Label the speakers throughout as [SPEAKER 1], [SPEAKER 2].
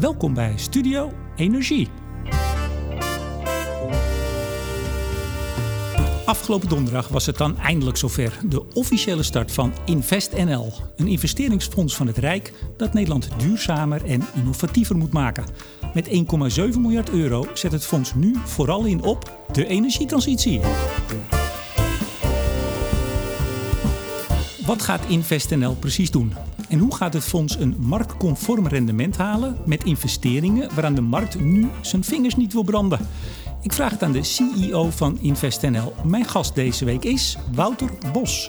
[SPEAKER 1] Welkom bij Studio Energie. Afgelopen donderdag was het dan eindelijk zover. De officiële start van InvestNL. Een investeringsfonds van het Rijk dat Nederland duurzamer en innovatiever moet maken. Met 1,7 miljard euro zet het fonds nu vooral in op de energietransitie. Wat gaat InvestNL precies doen? En hoe gaat het fonds een marktconform rendement halen met investeringen waaraan de markt nu zijn vingers niet wil branden? Ik vraag het aan de CEO van InvestNL. Mijn gast deze week is Wouter Bos.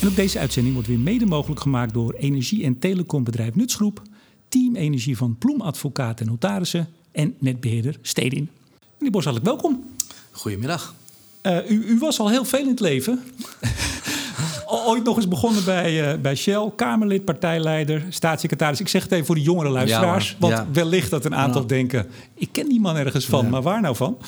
[SPEAKER 1] En op deze uitzending wordt weer mede mogelijk gemaakt door energie- en telecombedrijf Nutsgroep, Team Energie van Ploem Advocaat en Notarissen en netbeheerder Stedin. Meneer Bos, hartelijk welkom.
[SPEAKER 2] Goedemiddag.
[SPEAKER 1] Uh, u, u, was al heel veel in het leven. Ooit nog eens begonnen bij, uh, bij Shell, Kamerlid, partijleider, staatssecretaris. Ik zeg het even voor de jongere luisteraars, ja, want ja. wellicht dat een aantal ja. denken: ik ken die man ergens van, maar waar nou van?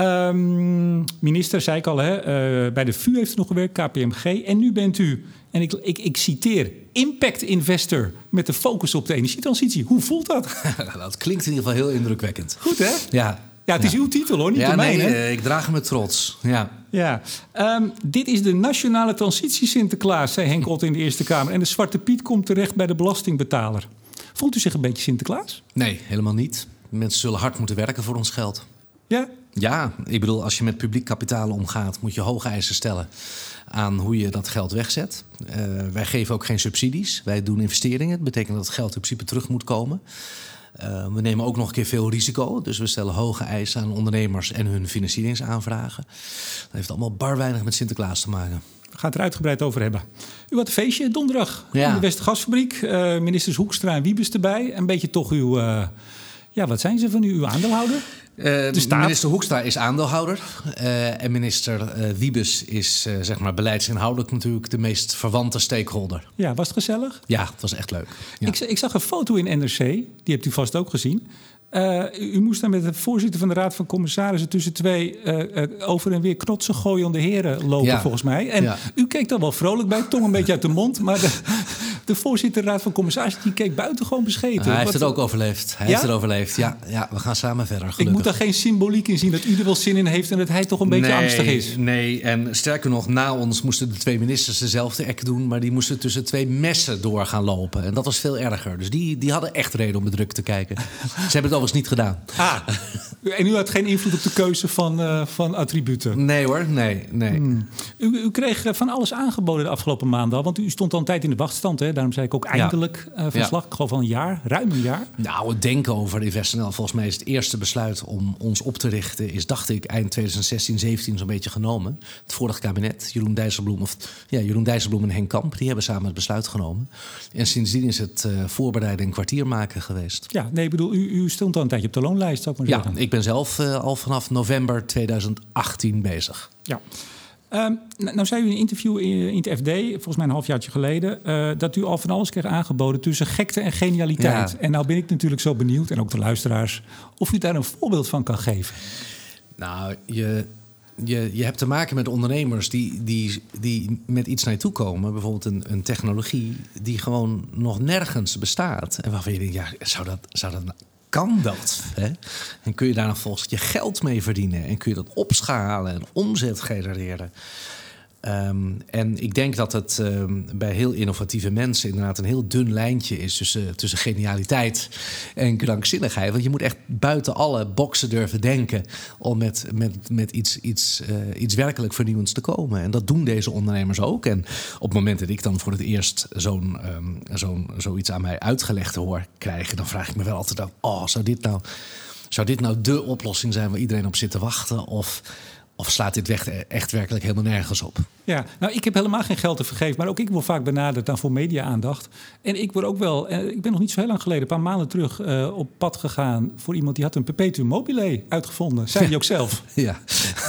[SPEAKER 1] Um, minister, zei ik al, hè, uh, bij de VU heeft u nog gewerkt, KPMG. En nu bent u, en ik, ik, ik citeer, impact investor met de focus op de energietransitie. Hoe voelt dat?
[SPEAKER 2] dat klinkt in ieder geval heel indrukwekkend.
[SPEAKER 1] Goed, hè?
[SPEAKER 2] Ja,
[SPEAKER 1] ja, het is uw titel hoor, niet
[SPEAKER 2] ja,
[SPEAKER 1] de mijne.
[SPEAKER 2] Nee, uh, ik draag met trots. Ja.
[SPEAKER 1] Ja. Um, dit is de nationale transitie Sinterklaas, zei Henk Ott in de Eerste Kamer. En de Zwarte Piet komt terecht bij de belastingbetaler. Voelt u zich een beetje Sinterklaas?
[SPEAKER 2] Nee, helemaal niet. Mensen zullen hard moeten werken voor ons geld.
[SPEAKER 1] Ja?
[SPEAKER 2] Ja, ik bedoel, als je met publiek kapitaal omgaat, moet je hoge eisen stellen aan hoe je dat geld wegzet. Uh, wij geven ook geen subsidies. Wij doen investeringen. Dat betekent dat het geld in principe terug moet komen. Uh, we nemen ook nog een keer veel risico. Dus we stellen hoge eisen aan ondernemers en hun financieringsaanvragen. Dat heeft allemaal bar weinig met Sinterklaas te maken.
[SPEAKER 1] We gaan het er uitgebreid over hebben. U had een feestje donderdag ja. in de Westergasfabriek. Uh, ministers Hoekstra en Wiebes erbij. Een beetje toch uw... Uh, ja, wat zijn ze van u? Uw aandeelhouder?
[SPEAKER 2] Uh, minister Hoekstra is aandeelhouder. Uh, en minister uh, Wiebes is zeg maar beleidsinhoudelijk natuurlijk de meest verwante stakeholder.
[SPEAKER 1] Ja, was het gezellig?
[SPEAKER 2] Ja, het was echt leuk. Ja.
[SPEAKER 1] Ik, ik, zag een foto in NRC, die hebt u vast ook gezien. U moest daar met de voorzitter van de Raad van Commissarissen tussen twee over en weer knotsen gooien de heren lopen, ja. volgens mij. En ja. u keek daar wel vrolijk bij, tong een beetje uit de mond. Maar de, de voorzitter Raad van Commissarissen die keek buitengewoon bescheten.
[SPEAKER 2] hij heeft Wat, het ook overleefd. Hij heeft het overleefd. Ja, ja, we gaan samen verder. Gelukkig.
[SPEAKER 1] Ik moet daar geen symboliek in zien dat u er wel zin in heeft en dat hij toch een beetje
[SPEAKER 2] nee,
[SPEAKER 1] angstig is.
[SPEAKER 2] Nee, en sterker nog, na ons moesten de twee ministers dezelfde act doen, maar die moesten tussen twee messen door gaan lopen. En dat was veel erger. Dus die, die hadden echt reden om met druk te kijken. Ze hebben het niet gedaan.
[SPEAKER 1] Ah, en u had geen invloed op de keuze van, uh, van attributen?
[SPEAKER 2] Nee hoor, nee. nee.
[SPEAKER 1] Hmm. U, u, kreeg van alles aangeboden de afgelopen maanden al, want u stond al een tijd in de wachtstand. Hè? Daarom zei ik ook eindelijk ja. uh, verslag. Ja. Geloof al een jaar, ruim een jaar.
[SPEAKER 2] Nou, het denken over InvestNL, volgens mij is het eerste besluit om ons op te richten, is dacht ik eind 2016, 17 zo'n beetje genomen. Het vorige kabinet, Jeroen Dijsselbloem, of ja, Jeroen Dijsselbloem en Henk Kamp, die hebben samen het besluit genomen. En sindsdien is het uh, voorbereiden en kwartier maken geweest.
[SPEAKER 1] Ja, nee, ik bedoel, u, u stond al een tijdje op de loonlijst, zou ik maar
[SPEAKER 2] ja, ik ben zelf uh, al vanaf november 2018 bezig.
[SPEAKER 1] Ja. Um, nou zei u in een interview in, in het FD, volgens mij een halfjaartje geleden, uh, dat u al van alles kreeg aangeboden tussen gekte en genialiteit. Ja. En nou ben ik natuurlijk zo benieuwd, en ook de luisteraars, of u daar een voorbeeld van kan geven.
[SPEAKER 2] Nou, je, je, je hebt te maken met ondernemers die, die, die met iets naar je toe komen. Bijvoorbeeld een, een technologie die gewoon nog nergens bestaat. En waarvan je denkt, ja, zou dat, zou dat kan dat? Hè? En kun je daar nog volgens je geld mee verdienen? En kun je dat opschalen en omzet genereren? Um, en ik denk dat het um, bij heel innovatieve mensen inderdaad een heel dun lijntje is tussen, tussen genialiteit en krankzinnigheid. Want je moet echt buiten alle boxen durven denken om met, met, met iets, iets, uh, iets werkelijk vernieuwends te komen. En dat doen deze ondernemers ook. En op het moment dat ik dan voor het eerst zo'n, um, zo'n, zoiets aan mij uitgelegd hoor krijgen, dan vraag ik me wel altijd af: oh, zou dit nou, zou dit nou de oplossing zijn waar iedereen op zit te wachten? Of. Of slaat dit weg echt werkelijk helemaal nergens op?
[SPEAKER 1] Ja, nou, ik heb helemaal geen geld te vergeven. Maar ook ik word vaak benaderd dan voor media-aandacht. En ik word ook wel... Eh, ik ben nog niet zo heel lang geleden, een paar maanden terug... Uh, op pad gegaan voor iemand die had een perpetuum mobile uitgevonden. Zei hij ook zelf.
[SPEAKER 2] Ja,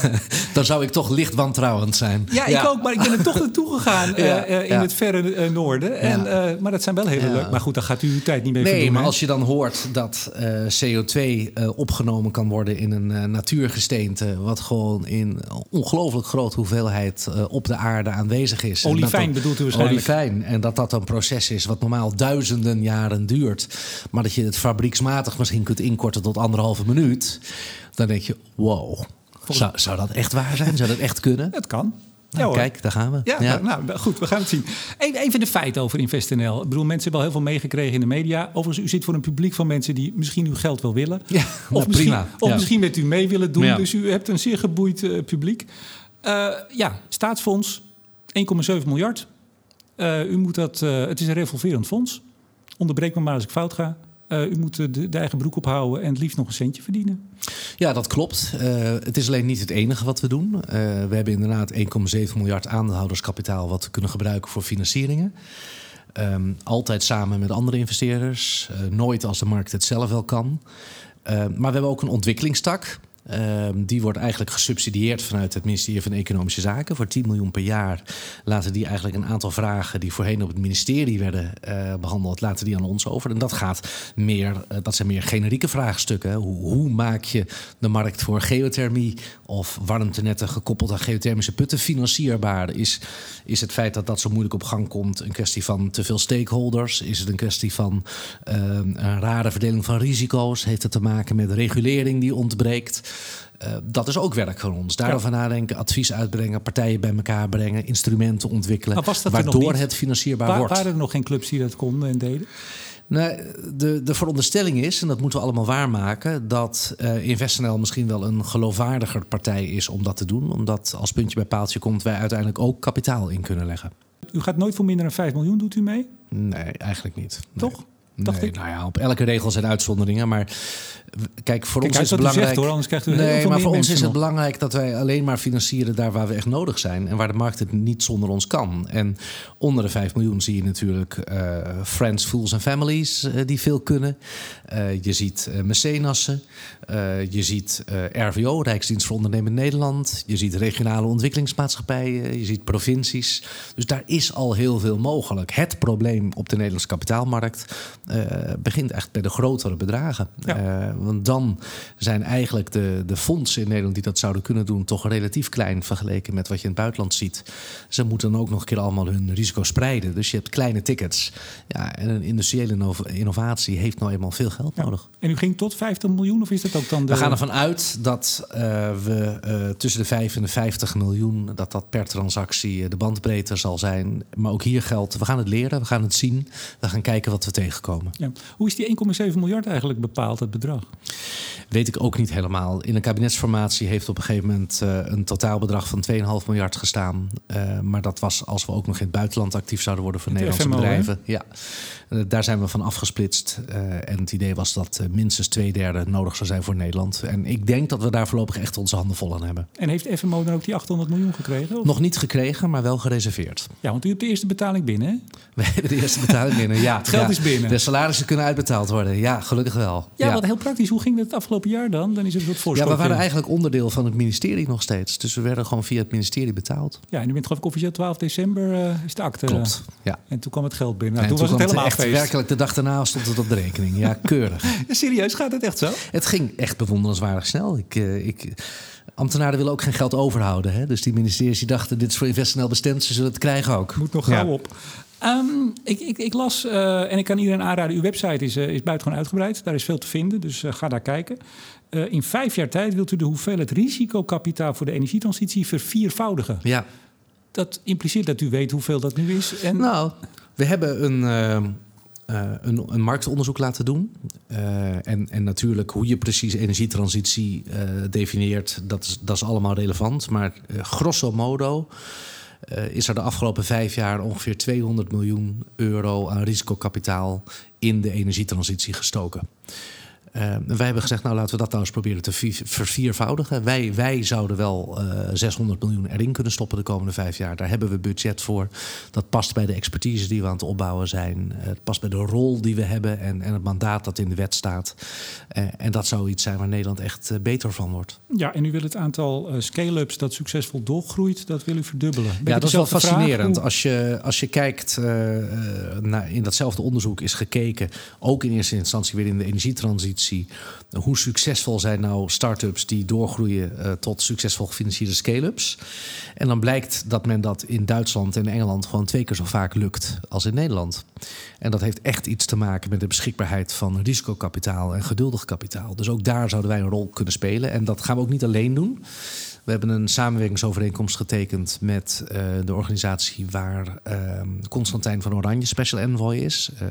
[SPEAKER 2] dan zou ik toch licht wantrouwend zijn.
[SPEAKER 1] Ja,
[SPEAKER 2] ja.
[SPEAKER 1] ik ook. Maar ik ben er toch naartoe gegaan ja, in ja. het verre noorden. En, maar dat zijn wel hele leuk. Maar goed, daar gaat u uw tijd niet mee
[SPEAKER 2] nee,
[SPEAKER 1] verdoen,
[SPEAKER 2] maar
[SPEAKER 1] hè?
[SPEAKER 2] als je dan hoort dat CO2 opgenomen kan worden... in een natuurgesteente... wat gewoon... In in ongelooflijk grote hoeveelheid op de aarde aanwezig is.
[SPEAKER 1] Olifijn bedoelt u waarschijnlijk?
[SPEAKER 2] Olifijn. En dat dat een proces is wat normaal duizenden jaren duurt. Maar dat je het fabrieksmatig misschien kunt inkorten tot anderhalve minuut. Dan denk je, wow. Zou, zou dat echt waar zijn? Zou dat echt kunnen?
[SPEAKER 1] Het kan.
[SPEAKER 2] Nou, ja, kijk, daar gaan we.
[SPEAKER 1] Ja, Nou, nou, goed, we gaan het zien. Even de feiten over InvestNL. Ik bedoel, mensen hebben al heel veel meegekregen in de media. Overigens, u zit voor een publiek van mensen die misschien uw geld wel willen.
[SPEAKER 2] Ja,
[SPEAKER 1] of nou, misschien, prima. Of misschien met u mee willen doen. Dus u hebt een zeer geboeid uh, publiek. Uh, ja, staatsfonds, 1,7 miljard. Uh, u moet dat, het is een revolverend fonds. Onderbreek me maar als ik fout ga. Uh, u moet de, eigen broek ophouden en het liefst nog een centje verdienen.
[SPEAKER 2] Ja, dat klopt. Uh, het is alleen niet het enige wat we doen. Uh, we hebben inderdaad 1,7 miljard aandeelhouderskapitaal wat we kunnen gebruiken voor financieringen. Um, altijd samen met andere investeerders. nooit als de markt het zelf wel kan. maar we hebben ook een ontwikkelingstak. Ehm, die wordt eigenlijk gesubsidieerd vanuit het ministerie van Economische Zaken. Voor 10 miljoen per jaar laten die eigenlijk een aantal vragen die voorheen op het ministerie werden uh, behandeld, laten die aan ons over. En dat gaat meer, uh, dat zijn meer generieke vraagstukken. Hoe, hoe, maak je de markt voor geothermie of warmtenetten gekoppeld aan geothermische putten financierbaar? Is, is het feit dat dat zo moeilijk op gang komt een kwestie van te veel stakeholders? Is het een kwestie van uh, een rare verdeling van risico's? Heeft het te maken met regulering die ontbreekt? Uh, dat is ook werk van ons. Daarover ja. nadenken, advies uitbrengen, partijen bij elkaar brengen, instrumenten ontwikkelen. waardoor het financierbaar
[SPEAKER 1] Waar,
[SPEAKER 2] wordt.
[SPEAKER 1] Waren er nog geen clubs die dat konden en deden?
[SPEAKER 2] Nee, de, de veronderstelling is, en dat moeten we allemaal waarmaken, dat uh, InvestNL misschien wel een geloofwaardiger partij is om dat te doen. Omdat als puntje bij paaltje komt, wij uiteindelijk ook kapitaal in kunnen leggen.
[SPEAKER 1] U gaat nooit voor minder dan 5 miljoen, doet u mee?
[SPEAKER 2] Nee, eigenlijk niet.
[SPEAKER 1] Toch?
[SPEAKER 2] Nee.
[SPEAKER 1] Dacht
[SPEAKER 2] nee,
[SPEAKER 1] ik?
[SPEAKER 2] Nou ja, op elke regel zijn uitzonderingen. Maar kijk, voor
[SPEAKER 1] Kijk,
[SPEAKER 2] ons is het belangrijk.
[SPEAKER 1] Zegt, hoor, anders krijgt u
[SPEAKER 2] nee,
[SPEAKER 1] heel veel
[SPEAKER 2] maar voor ons is het belangrijk dat wij alleen maar financieren daar waar we echt nodig zijn. En waar de markt het niet zonder ons kan. En onder de 5 miljoen zie je natuurlijk uh, friends, fools en families uh, die veel kunnen. Uh, je ziet mecenassen. je ziet RVO, Rijksdienst voor Ondernemen Nederland. Je ziet regionale ontwikkelingsmaatschappijen. Je ziet provincies. Dus daar is al heel veel mogelijk. Het probleem op de Nederlandse kapitaalmarkt begint echt bij de grotere bedragen. Ja. want dan zijn eigenlijk de, de fondsen in Nederland die dat zouden kunnen doen, toch relatief klein vergeleken met wat je in het buitenland ziet. Ze moeten dan ook nog een keer allemaal hun risico spreiden. Dus je hebt kleine tickets. Ja, en een industriële innovatie heeft nou eenmaal veel geld
[SPEAKER 1] ja.
[SPEAKER 2] nodig.
[SPEAKER 1] En u ging tot 50 miljoen of is dat ook dan de...
[SPEAKER 2] We gaan ervan uit dat uh, we uh, tussen de 5 en de 50 miljoen, dat dat per transactie de bandbreedte zal zijn. Maar ook hier geldt, we gaan het leren, we gaan het zien. We gaan kijken wat we tegenkomen.
[SPEAKER 1] Ja. Hoe is die 1,7 miljard eigenlijk bepaald, het bedrag?
[SPEAKER 2] Weet ik ook niet helemaal. In een kabinetsformatie heeft op een gegeven moment uh, een totaalbedrag van 2,5 miljard gestaan. Uh, maar dat was als we ook nog in het buitenland actief zouden worden voor Nederlandse
[SPEAKER 1] FMO,
[SPEAKER 2] bedrijven. Hè? Ja, daar zijn we van afgesplitst. en het idee was dat minstens twee derde nodig zou zijn voor Nederland. En ik denk dat we daar voorlopig echt onze handen vol aan hebben.
[SPEAKER 1] En heeft FMO dan ook die 800 miljoen gekregen? Of?
[SPEAKER 2] Nog niet gekregen, maar wel gereserveerd.
[SPEAKER 1] Ja, want u hebt de eerste betaling binnen, hè?
[SPEAKER 2] We hebben de eerste betaling binnen, ja.
[SPEAKER 1] het geld
[SPEAKER 2] ja.
[SPEAKER 1] is binnen.
[SPEAKER 2] De salarissen kunnen uitbetaald worden. Ja, gelukkig wel.
[SPEAKER 1] Ja, ja. wat heel praktisch. Hoe ging dat het afgelopen jaar dan? Dan is het wat voorschot.
[SPEAKER 2] Ja, we waren eigenlijk onderdeel van het ministerie nog steeds. Dus we werden gewoon via het ministerie betaald.
[SPEAKER 1] Ja, en u bent geloof ik officieel 12 december uh, is de akte.
[SPEAKER 2] Klopt, ja.
[SPEAKER 1] En toen kwam het geld binnen. Nou,
[SPEAKER 2] en
[SPEAKER 1] toen,
[SPEAKER 2] toen
[SPEAKER 1] was het helemaal
[SPEAKER 2] echt
[SPEAKER 1] feest.
[SPEAKER 2] werkelijk de dag daarna stond het op de rekening. Ja, keurig.
[SPEAKER 1] serieus, gaat het echt zo?
[SPEAKER 2] Het ging echt bewonderenswaardig snel. Ik... Uh, ik Ambtenaren willen ook geen geld overhouden. Hè? Dus die ministeries die dachten, dit is voor InvestNL bestemd, ze zullen het krijgen ook.
[SPEAKER 1] Moet nog gauw ja. op. Um, ik, ik, ik, las, uh, en ik kan iedereen aanraden, uw website is, uh, is buitengewoon uitgebreid. Daar is veel te vinden, dus uh, ga daar kijken. in vijf jaar tijd wilt u de hoeveelheid risicokapitaal voor de energietransitie verviervoudigen.
[SPEAKER 2] Ja.
[SPEAKER 1] Dat impliceert dat u weet hoeveel dat nu is. En...
[SPEAKER 2] Nou, we hebben een, uh, een, een, marktonderzoek laten doen. Uh, en, en natuurlijk hoe je precies energietransitie uh, definieert, dat is, dat is allemaal relevant. Maar grosso modo is er de afgelopen vijf jaar ongeveer 200 miljoen euro aan risicokapitaal in de energietransitie gestoken. Uh, wij hebben gezegd, nou laten we dat nou eens proberen te verviervoudigen. Wij, wij zouden wel uh, 600 miljoen erin kunnen stoppen de komende vijf jaar. Daar hebben we budget voor. Dat past bij de expertise die we aan het opbouwen zijn. Het past bij de rol die we hebben en, en het mandaat dat in de wet staat. Uh, en dat zou iets zijn waar Nederland echt beter van wordt.
[SPEAKER 1] Ja, en u wil het aantal scale-ups dat succesvol doorgroeit, dat wil u verdubbelen.
[SPEAKER 2] Ben ja, dat is wel fascinerend. Als je, als je kijkt, naar, in datzelfde onderzoek is gekeken, ook in eerste instantie weer in de energietransitie Hoe succesvol zijn nou start-ups die doorgroeien tot succesvol gefinancierde scale-ups? En dan blijkt dat men dat in Duitsland en Engeland gewoon twee keer zo vaak lukt als in Nederland. En dat heeft echt iets te maken met de beschikbaarheid van risicokapitaal en geduldig kapitaal. Dus ook daar zouden wij een rol kunnen spelen. En dat gaan we ook niet alleen doen. We hebben een samenwerkingsovereenkomst getekend met uh, de organisatie waar uh, Constantijn van Oranje special envoy is. Uh,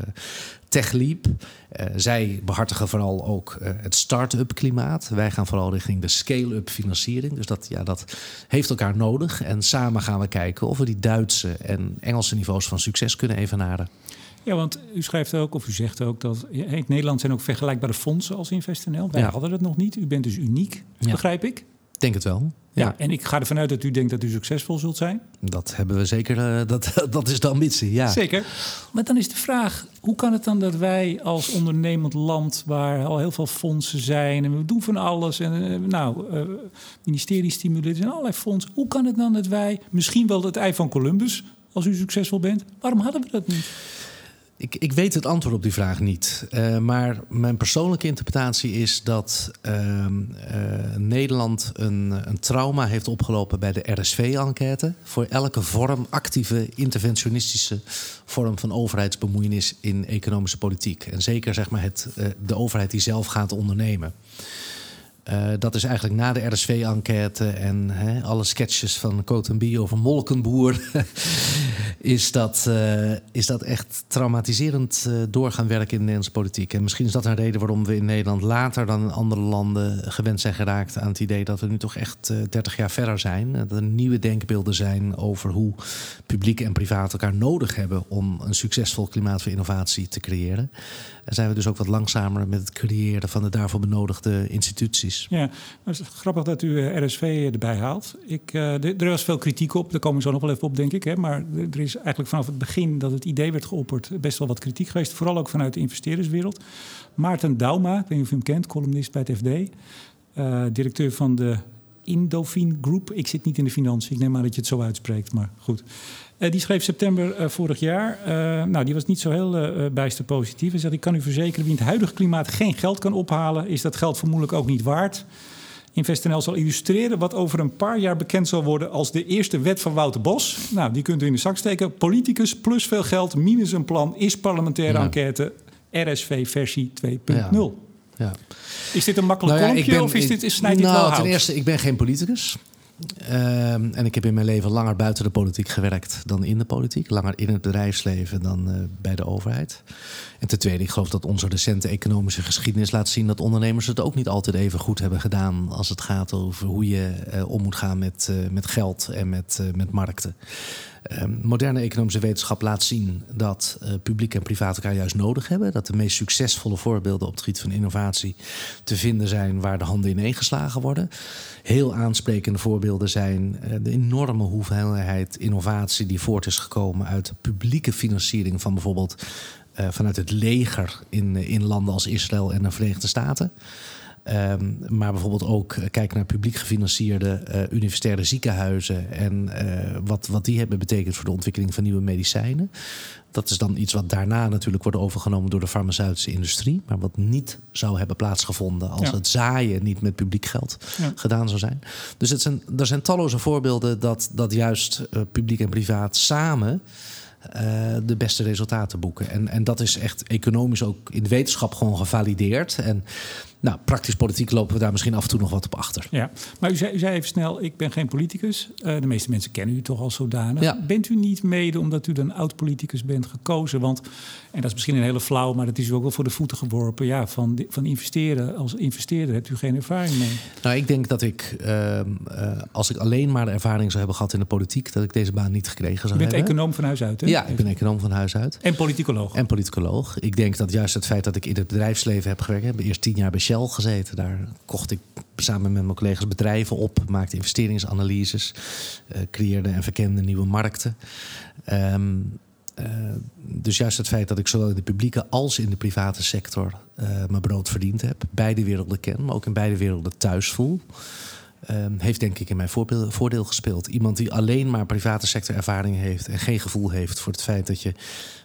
[SPEAKER 2] TechLeap. zij behartigen vooral ook het start-up klimaat. Wij gaan vooral richting de scale-up financiering. Dus dat, ja, dat heeft elkaar nodig. En samen gaan we kijken of we die Duitse en Engelse niveaus van succes kunnen evenaren.
[SPEAKER 1] Ja, want u schrijft ook, of u zegt ook, dat in Nederland zijn ook vergelijkbare fondsen als InvestNL. Wij hadden dat nog niet. U bent dus uniek, begrijp ik?
[SPEAKER 2] Denk het wel.
[SPEAKER 1] Ja. en ik ga ervan uit dat u denkt dat u succesvol zult zijn.
[SPEAKER 2] Dat hebben we zeker. Uh, dat, dat is de ambitie, ja.
[SPEAKER 1] Zeker. Maar dan is de vraag: hoe kan het dan dat wij als ondernemend land, waar al heel veel fondsen zijn en we doen van alles en uh, nou, uh, ministerie stimuleert en allerlei fondsen, hoe kan het dan dat wij misschien wel het ei van Columbus, als u succesvol bent, waarom hadden we dat niet?
[SPEAKER 2] Ik, ik weet het antwoord op die vraag niet. Uh, maar mijn persoonlijke interpretatie is dat uh, uh, Nederland een, een, trauma heeft opgelopen bij de RSV-enquête. Voor elke vorm, actieve, interventionistische vorm van overheidsbemoeienis in economische politiek. En zeker zeg maar het, eh, de overheid die zelf gaat ondernemen. Uh, dat is eigenlijk na de RSV-enquête en hè, alle sketches van Cotenby over Molkenboer... is, dat, uh, is dat echt traumatiserend uh, door gaan werken in de Nederlandse politiek. En misschien is dat een reden waarom we in Nederland later dan in andere landen gewend zijn geraakt aan het idee dat we nu toch echt 30 jaar verder zijn. Dat er nieuwe denkbeelden zijn over hoe publiek en privaat elkaar nodig hebben om een succesvol klimaat voor innovatie te creëren. En zijn we dus ook wat langzamer met het creëren van de daarvoor benodigde instituties.
[SPEAKER 1] Ja, het is grappig dat u eh, RSV erbij haalt. Ik, uh, er was veel kritiek op, daar komen we zo nog wel even op, denk ik. Hè? Maar er is eigenlijk vanaf het begin dat het idee werd geopperd best wel wat kritiek geweest. Vooral ook vanuit de investeerderswereld. Maarten Dauma, ik weet niet of u hem kent, columnist bij het FD. Uh, directeur van de Indofin Group. Ik zit niet in de financiën, ik neem aan dat je het zo uitspreekt, maar goed. Uh, die schreef september uh, vorig jaar. Uh, nou, die was niet zo heel bijster positief. Hij zegt, ik kan u verzekeren, wie in het huidige klimaat geen geld kan ophalen... is dat geld vermoedelijk ook niet waard. InvestNL zal illustreren wat over een paar jaar bekend zal worden... als de eerste wet van Wouter Bos. Nou, die kunt u in de zak steken. Politicus plus veel geld minus een plan is parlementaire ja. enquête... RSV versie 2.0. Ja. Ja. Is dit een makkelijk nou ja, ben, of is dit, is, snijdt
[SPEAKER 2] nou,
[SPEAKER 1] dit wel
[SPEAKER 2] Ten eerste, ik ben geen politicus. Uh, en ik heb in mijn leven langer buiten de politiek gewerkt dan in de politiek. Langer in het bedrijfsleven dan uh, bij de overheid. En ten tweede, ik geloof dat onze recente economische geschiedenis laat zien dat ondernemers het ook niet altijd even goed hebben gedaan als het gaat over hoe je uh, om moet gaan met, met geld en met, met markten. Ehm, moderne economische wetenschap laat zien dat uh, publiek en privaat elkaar juist nodig hebben. Dat de meest succesvolle voorbeelden op het gebied van innovatie te vinden zijn waar de handen ineengeslagen worden. Heel aansprekende voorbeelden zijn uh, de enorme hoeveelheid innovatie die voort is gekomen uit publieke financiering van bijvoorbeeld uh, vanuit het leger in, in landen als Israël en de Verenigde Staten. Um, maar bijvoorbeeld ook eh, kijken naar publiek gefinancierde uh, universitaire ziekenhuizen en uh, wat, wat die hebben betekend voor de ontwikkeling van nieuwe medicijnen. Dat is dan iets wat daarna natuurlijk wordt overgenomen door de farmaceutische industrie, maar wat niet zou hebben plaatsgevonden als ja. het zaaien niet met publiek geld ja. gedaan zou zijn. Dus het zijn, er zijn talloze voorbeelden dat, dat juist uh, publiek en privaat samen uh, de beste resultaten boeken. En, en dat is echt economisch ook in de wetenschap gewoon gevalideerd. En nou, praktisch politiek lopen we daar misschien af en toe nog wat op achter.
[SPEAKER 1] Ja, maar u zei, u zei even snel, ik ben geen politicus. Uh, de meeste mensen kennen u toch al zodanig. Ja. Bent u niet mede omdat u een oud-politicus bent gekozen? Want, en dat is misschien een hele flauw, maar dat is u ook wel voor de voeten geworpen. Ja, van, van investeren. Als investeerder hebt u geen ervaring mee.
[SPEAKER 2] Nou, ik denk dat ik, uh, uh, als ik alleen maar de ervaring zou hebben gehad in de politiek... dat ik deze baan niet gekregen zou hebben.
[SPEAKER 1] U bent econoom van huis uit, hè?
[SPEAKER 2] Ja, ik ben econoom van huis uit.
[SPEAKER 1] En politicoloog.
[SPEAKER 2] En politicoloog. Ik denk dat juist het feit dat ik in het bedrijfsleven heb gewerkt... heb eerst tien jaar bij Shell gezeten. Daar kocht ik samen met mijn collega's bedrijven op, maakte investeringsanalyses, uh, creëerde en verkende nieuwe markten. Um, uh, dus juist het feit dat ik zowel in de publieke als in de private sector uh, mijn brood verdiend heb, beide werelden ken, maar ook in beide werelden thuis voel. Ehm, heeft denk ik in mijn voordeel gespeeld. Iemand die alleen maar private sector ervaring heeft en geen gevoel heeft voor het feit dat je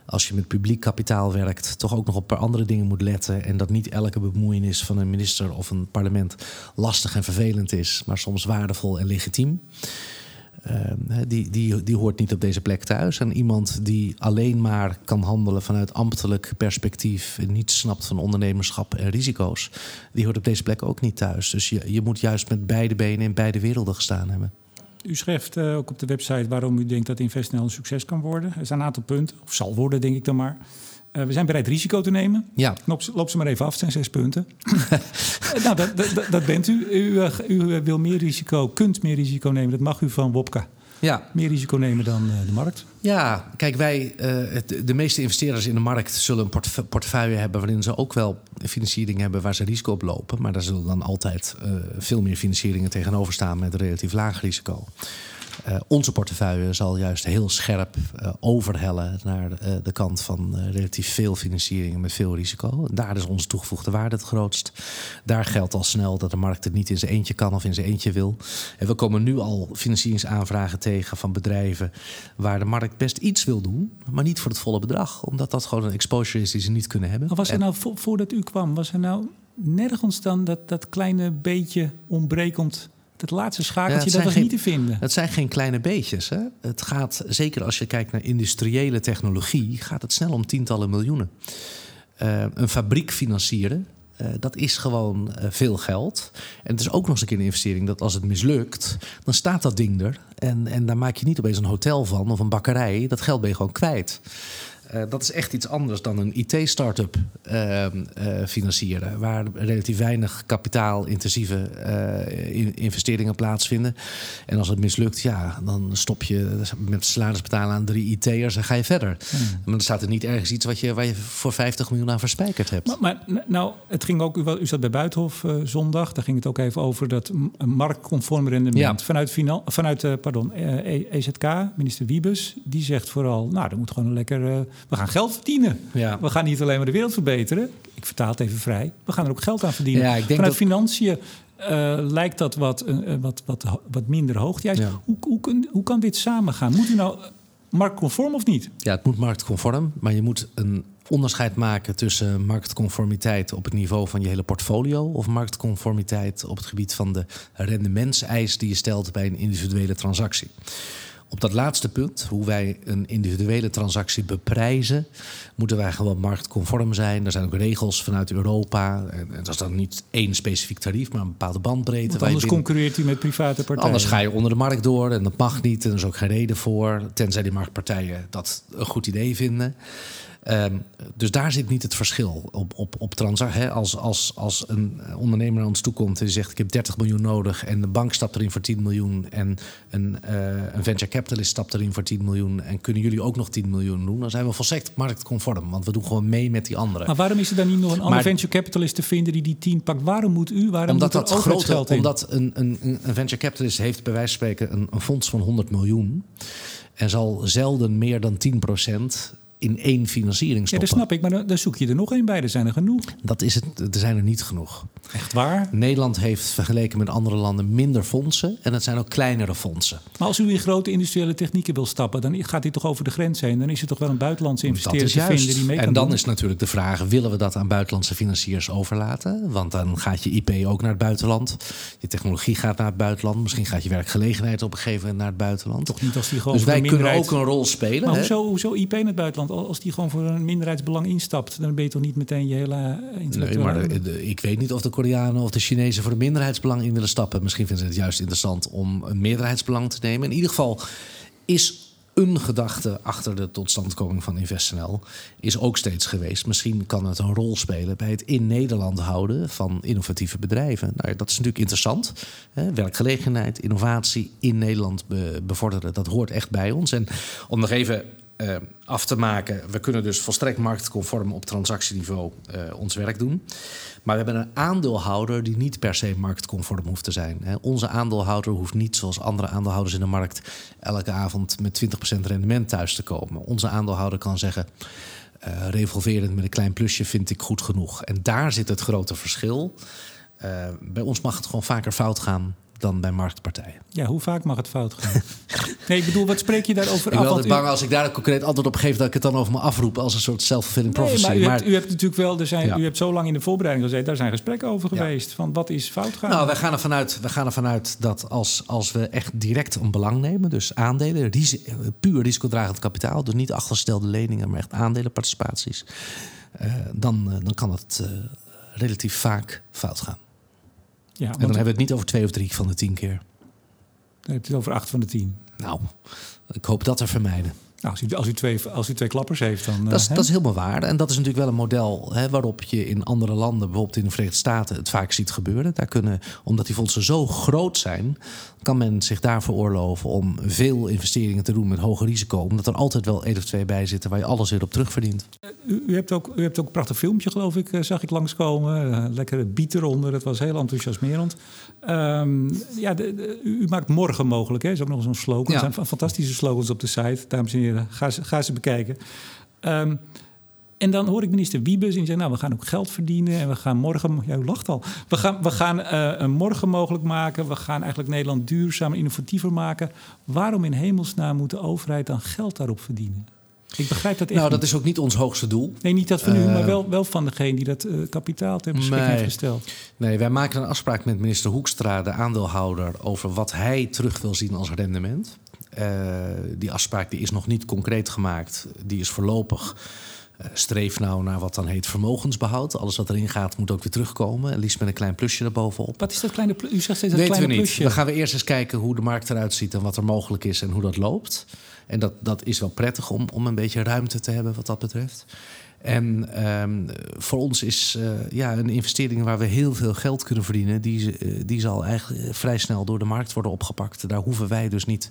[SPEAKER 2] als je met publiek kapitaal werkt, toch ook nog op een paar andere dingen moet letten. En dat niet elke bemoeienis van een minister of een parlement lastig en vervelend is, maar soms waardevol en legitiem. Ehm, die, die, die hoort niet op deze plek thuis. En iemand die alleen maar kan handelen vanuit ambtelijk perspectief en niet snapt van ondernemerschap en risico's, die hoort op deze plek ook niet thuis. Dus je, je moet juist met beide benen in beide werelden gestaan hebben.
[SPEAKER 1] U schrijft uh, ook op de website waarom u denkt dat InvestNL een succes kan worden. Er zijn een aantal punten, of zal worden, denk ik dan maar. Uh, we zijn bereid risico te nemen.
[SPEAKER 2] Ja.
[SPEAKER 1] Loop, loop ze maar even af, het zijn zes punten. nou, dat, dat, dat, bent u. U, uh, u wil meer risico, kunt meer risico nemen. Dat mag u van Wopka.
[SPEAKER 2] Ja.
[SPEAKER 1] Meer risico nemen dan uh, de markt.
[SPEAKER 2] Ja, kijk, wij, het, de meeste investeerders in de markt zullen een portefeuille hebben waarin ze ook wel financiering hebben waar ze risico op lopen. Maar daar zullen dan altijd veel meer financieringen tegenover staan met relatief laag risico. Uh, onze portefeuille zal juist heel scherp uh, overhellen naar uh, de kant van relatief veel financiering met veel risico. Daar is onze toegevoegde waarde het grootst. Daar geldt al snel dat de markt het niet in zijn eentje kan of in zijn eentje wil. En we komen nu al financieringsaanvragen tegen van bedrijven waar de markt best iets wil doen, maar niet voor het volle bedrag, omdat dat gewoon een exposure is die ze niet kunnen hebben.
[SPEAKER 1] Maar was er nou vo voordat u kwam, was er nou nergens dan dat, dat kleine beetje ontbrekend het laatste schakeltje, ja, dat was
[SPEAKER 2] geen,
[SPEAKER 1] niet te vinden.
[SPEAKER 2] Het zijn geen kleine beetjes. Hè? Het gaat, zeker als je kijkt naar industriële technologie, gaat het snel om tientallen miljoenen. Uh, een fabriek financieren, uh, dat is gewoon uh, veel geld. En het is ook nog eens een keer een investering dat als het mislukt, dan staat dat ding er. En, en daar maak je niet opeens een hotel van of een bakkerij. Dat geld ben je gewoon kwijt. Uh, dat is echt iets anders dan een IT-startup uh, uh, financieren, waar relatief weinig kapitaalintensieve in investeringen plaatsvinden. En als het mislukt, ja, dan stop je met salaris betalen aan drie IT'ers en ga je verder. Hmm. Maar dan staat er niet ergens iets wat je, waar je voor 50 miljoen aan verspijkerd hebt.
[SPEAKER 1] Maar, maar nou, het ging ook, u zat bij Buitenhof zondag, daar ging het ook even over dat marktconform rendement ja. vanuit, vanuit pardon, EZK, minister Wiebes, die zegt vooral, nou, er moet gewoon een lekker we gaan geld verdienen. Ja. We gaan niet alleen maar de wereld verbeteren. Ik vertaal het even vrij. We gaan er ook geld aan verdienen. Ja, ik denk Vanuit dat... financiën uh, lijkt dat wat, uh, wat, wat, wat minder hoog. Juist, ja. hoe, hoe, kun, hoe kan dit samengaan? Moet u nou marktconform of niet?
[SPEAKER 2] Ja, het moet marktconform. Maar je moet een onderscheid maken tussen marktconformiteit op het niveau van je hele portfolio of marktconformiteit op het gebied van de rendementseis die je stelt bij een individuele transactie. Op dat laatste punt, hoe wij een individuele transactie beprijzen, moeten wij gewoon marktconform zijn. Er zijn ook regels vanuit Europa. En, dat is dan niet één specifiek tarief, maar een bepaalde bandbreedte.
[SPEAKER 1] Want anders concurreert u met private partijen.
[SPEAKER 2] Anders ga je onder de markt door en dat mag niet. En er is ook geen reden voor, tenzij die marktpartijen dat een goed idee vinden. Um, dus daar zit niet het verschil op, op, op transactie. Als, als, als een ondernemer naar ons toekomt en die zegt: Ik heb 30 miljoen nodig. en de bank stapt erin voor 10 miljoen. en een, uh, een venture capitalist stapt erin voor 10 miljoen. en kunnen jullie ook nog 10 miljoen doen? Dan zijn we volstrekt marktconform. Want we doen gewoon mee met die anderen.
[SPEAKER 1] Maar waarom is er dan niet nog een andere venture capitalist te vinden die die 10 pakt? Waarom moet u? Waarom
[SPEAKER 2] omdat
[SPEAKER 1] moet
[SPEAKER 2] dat grote, geld in? Omdat een, een, een venture capitalist heeft bij wijze van spreken een, een fonds van 100 miljoen. En zal zelden meer dan 10 procent in één financiering stoppen.
[SPEAKER 1] Ja, dat snap ik, maar dan, zoek je er nog één bij. Er zijn er genoeg.
[SPEAKER 2] Dat is het, er zijn er niet genoeg.
[SPEAKER 1] Echt waar?
[SPEAKER 2] Nederland heeft vergeleken met andere landen minder fondsen. En het zijn ook kleinere fondsen.
[SPEAKER 1] Maar als u in grote industriële technieken wil stappen... dan gaat hij toch over de grens heen? Dan is er toch wel een buitenlandse investeerder te vinden die mee
[SPEAKER 2] kan En dan is natuurlijk de vraag... willen we dat aan buitenlandse financiers overlaten? Want dan gaat je IP ook naar het buitenland. Je technologie gaat naar het buitenland. Misschien gaat je werkgelegenheid op een gegeven moment naar het buitenland.
[SPEAKER 1] Toch niet als die gewoon
[SPEAKER 2] dus wij kunnen ook een rol spelen.
[SPEAKER 1] Maar hoezo, hoezo IP in het buitenland? Als die gewoon voor een minderheidsbelang instapt, dan ben je toch niet meteen je hele
[SPEAKER 2] Nee, maar ik weet niet of de Koreanen of de Chinezen voor een minderheidsbelang in willen stappen. Misschien vinden ze het juist interessant om een meerderheidsbelang te nemen. In ieder geval is een gedachte achter de totstandkoming van InvestNL is ook steeds geweest. Misschien kan het een rol spelen bij het in Nederland houden van innovatieve bedrijven. Nou, dat is natuurlijk interessant. Hè? Werkgelegenheid, innovatie in Nederland bevorderen, dat hoort echt bij ons. En om nog even uh, af te maken. We kunnen dus volstrekt marktconform op transactieniveau uh, ons werk doen. Maar we hebben een aandeelhouder die niet per se marktconform hoeft te zijn. Hè. Onze aandeelhouder hoeft niet zoals andere aandeelhouders in de markt elke avond met 20% rendement thuis te komen. Onze aandeelhouder kan zeggen. Uh, revolverend met een klein plusje vind ik goed genoeg. En daar zit het grote verschil. bij ons mag het gewoon vaker fout gaan dan bij marktpartijen.
[SPEAKER 1] Ja, hoe vaak mag het fout gaan? nee, ik bedoel, wat spreek je daarover
[SPEAKER 2] ik
[SPEAKER 1] af?
[SPEAKER 2] Ik ben bang als ik daar een concreet antwoord op geef... dat ik het dan over me afroep als een soort self-fulfilling prophecy.
[SPEAKER 1] Maar u, maar... Hebt, u hebt natuurlijk wel... Er zijn, U hebt zo lang in de voorbereiding gezeten... daar zijn gesprekken over geweest. Van wat is fout gaan?
[SPEAKER 2] Nou, wij gaan ervan uit, wij gaan ervan uit dat als, als we echt direct een belang nemen... dus aandelen, puur risicodragend kapitaal... dus niet achterstelde leningen, maar echt aandelenparticipaties... Uh, dan, uh, dan kan het uh, relatief vaak fout gaan. Ja, en dan hebben we het niet over twee of drie van de tien keer.
[SPEAKER 1] Dan heb je het over acht van de tien.
[SPEAKER 2] Nou, ik hoop dat te vermijden.
[SPEAKER 1] Nou, als u, als, u twee, als u twee klappers heeft, dan.
[SPEAKER 2] Dat is, dat is helemaal waar. En dat is natuurlijk wel een model hè, waarop je in andere landen, bijvoorbeeld in de Verenigde Staten, het vaak ziet gebeuren. Daar kunnen, omdat die fondsen zo groot zijn, kan men zich daar veroorloven om veel investeringen te doen met hoger risico. Omdat er altijd wel één of twee bij zitten waar je alles weer op terugverdient.
[SPEAKER 1] U, u, hebt, ook, u hebt ook een prachtig filmpje, geloof ik, eh, zag ik langskomen. Lekkere beat eronder, dat was heel enthousiasmerend. Um, ja, de, de, u maakt morgen mogelijk, hè? is ook nog zo'n slogan. Ja. Er zijn fantastische slogans op de site, dames en heren. Ga ze, ga ze bekijken. Um, en dan hoor ik minister Wiebes en die zegt... nou, we gaan ook geld verdienen en we gaan morgen... Ja, u lacht al. We gaan, we gaan uh, een morgen mogelijk maken. We gaan eigenlijk Nederland duurzamer, innovatiever maken. Waarom in hemelsnaam moet de overheid dan geld daarop verdienen? Ik begrijp dat echt
[SPEAKER 2] Nou, dat
[SPEAKER 1] niet.
[SPEAKER 2] is ook niet ons hoogste doel.
[SPEAKER 1] Nee, niet dat van u, uh, maar wel, wel van degene die dat uh, kapitaal ter beschikking
[SPEAKER 2] nee,
[SPEAKER 1] heeft gesteld.
[SPEAKER 2] Nee, wij maken een afspraak met minister Hoekstra, de aandeelhouder... over wat hij terug wil zien als rendement. Uh, die afspraak die is nog niet concreet gemaakt. Die is voorlopig streef nou naar wat dan heet vermogensbehoud. Alles wat erin gaat moet ook weer terugkomen. En liefst met een klein plusje erbovenop.
[SPEAKER 1] Wat is dat kleine plusje? U zegt steeds dat kleine
[SPEAKER 2] we niet.
[SPEAKER 1] plusje.
[SPEAKER 2] Dan gaan we eerst eens kijken hoe de markt eruit ziet... en wat er mogelijk is en hoe dat loopt. En dat, dat is wel prettig om, om een beetje ruimte te hebben wat dat betreft. En um, voor ons is uh, ja, een investering waar we heel veel geld kunnen verdienen... die, uh, die zal eigenlijk vrij snel door de markt worden opgepakt. Daar hoeven wij dus niet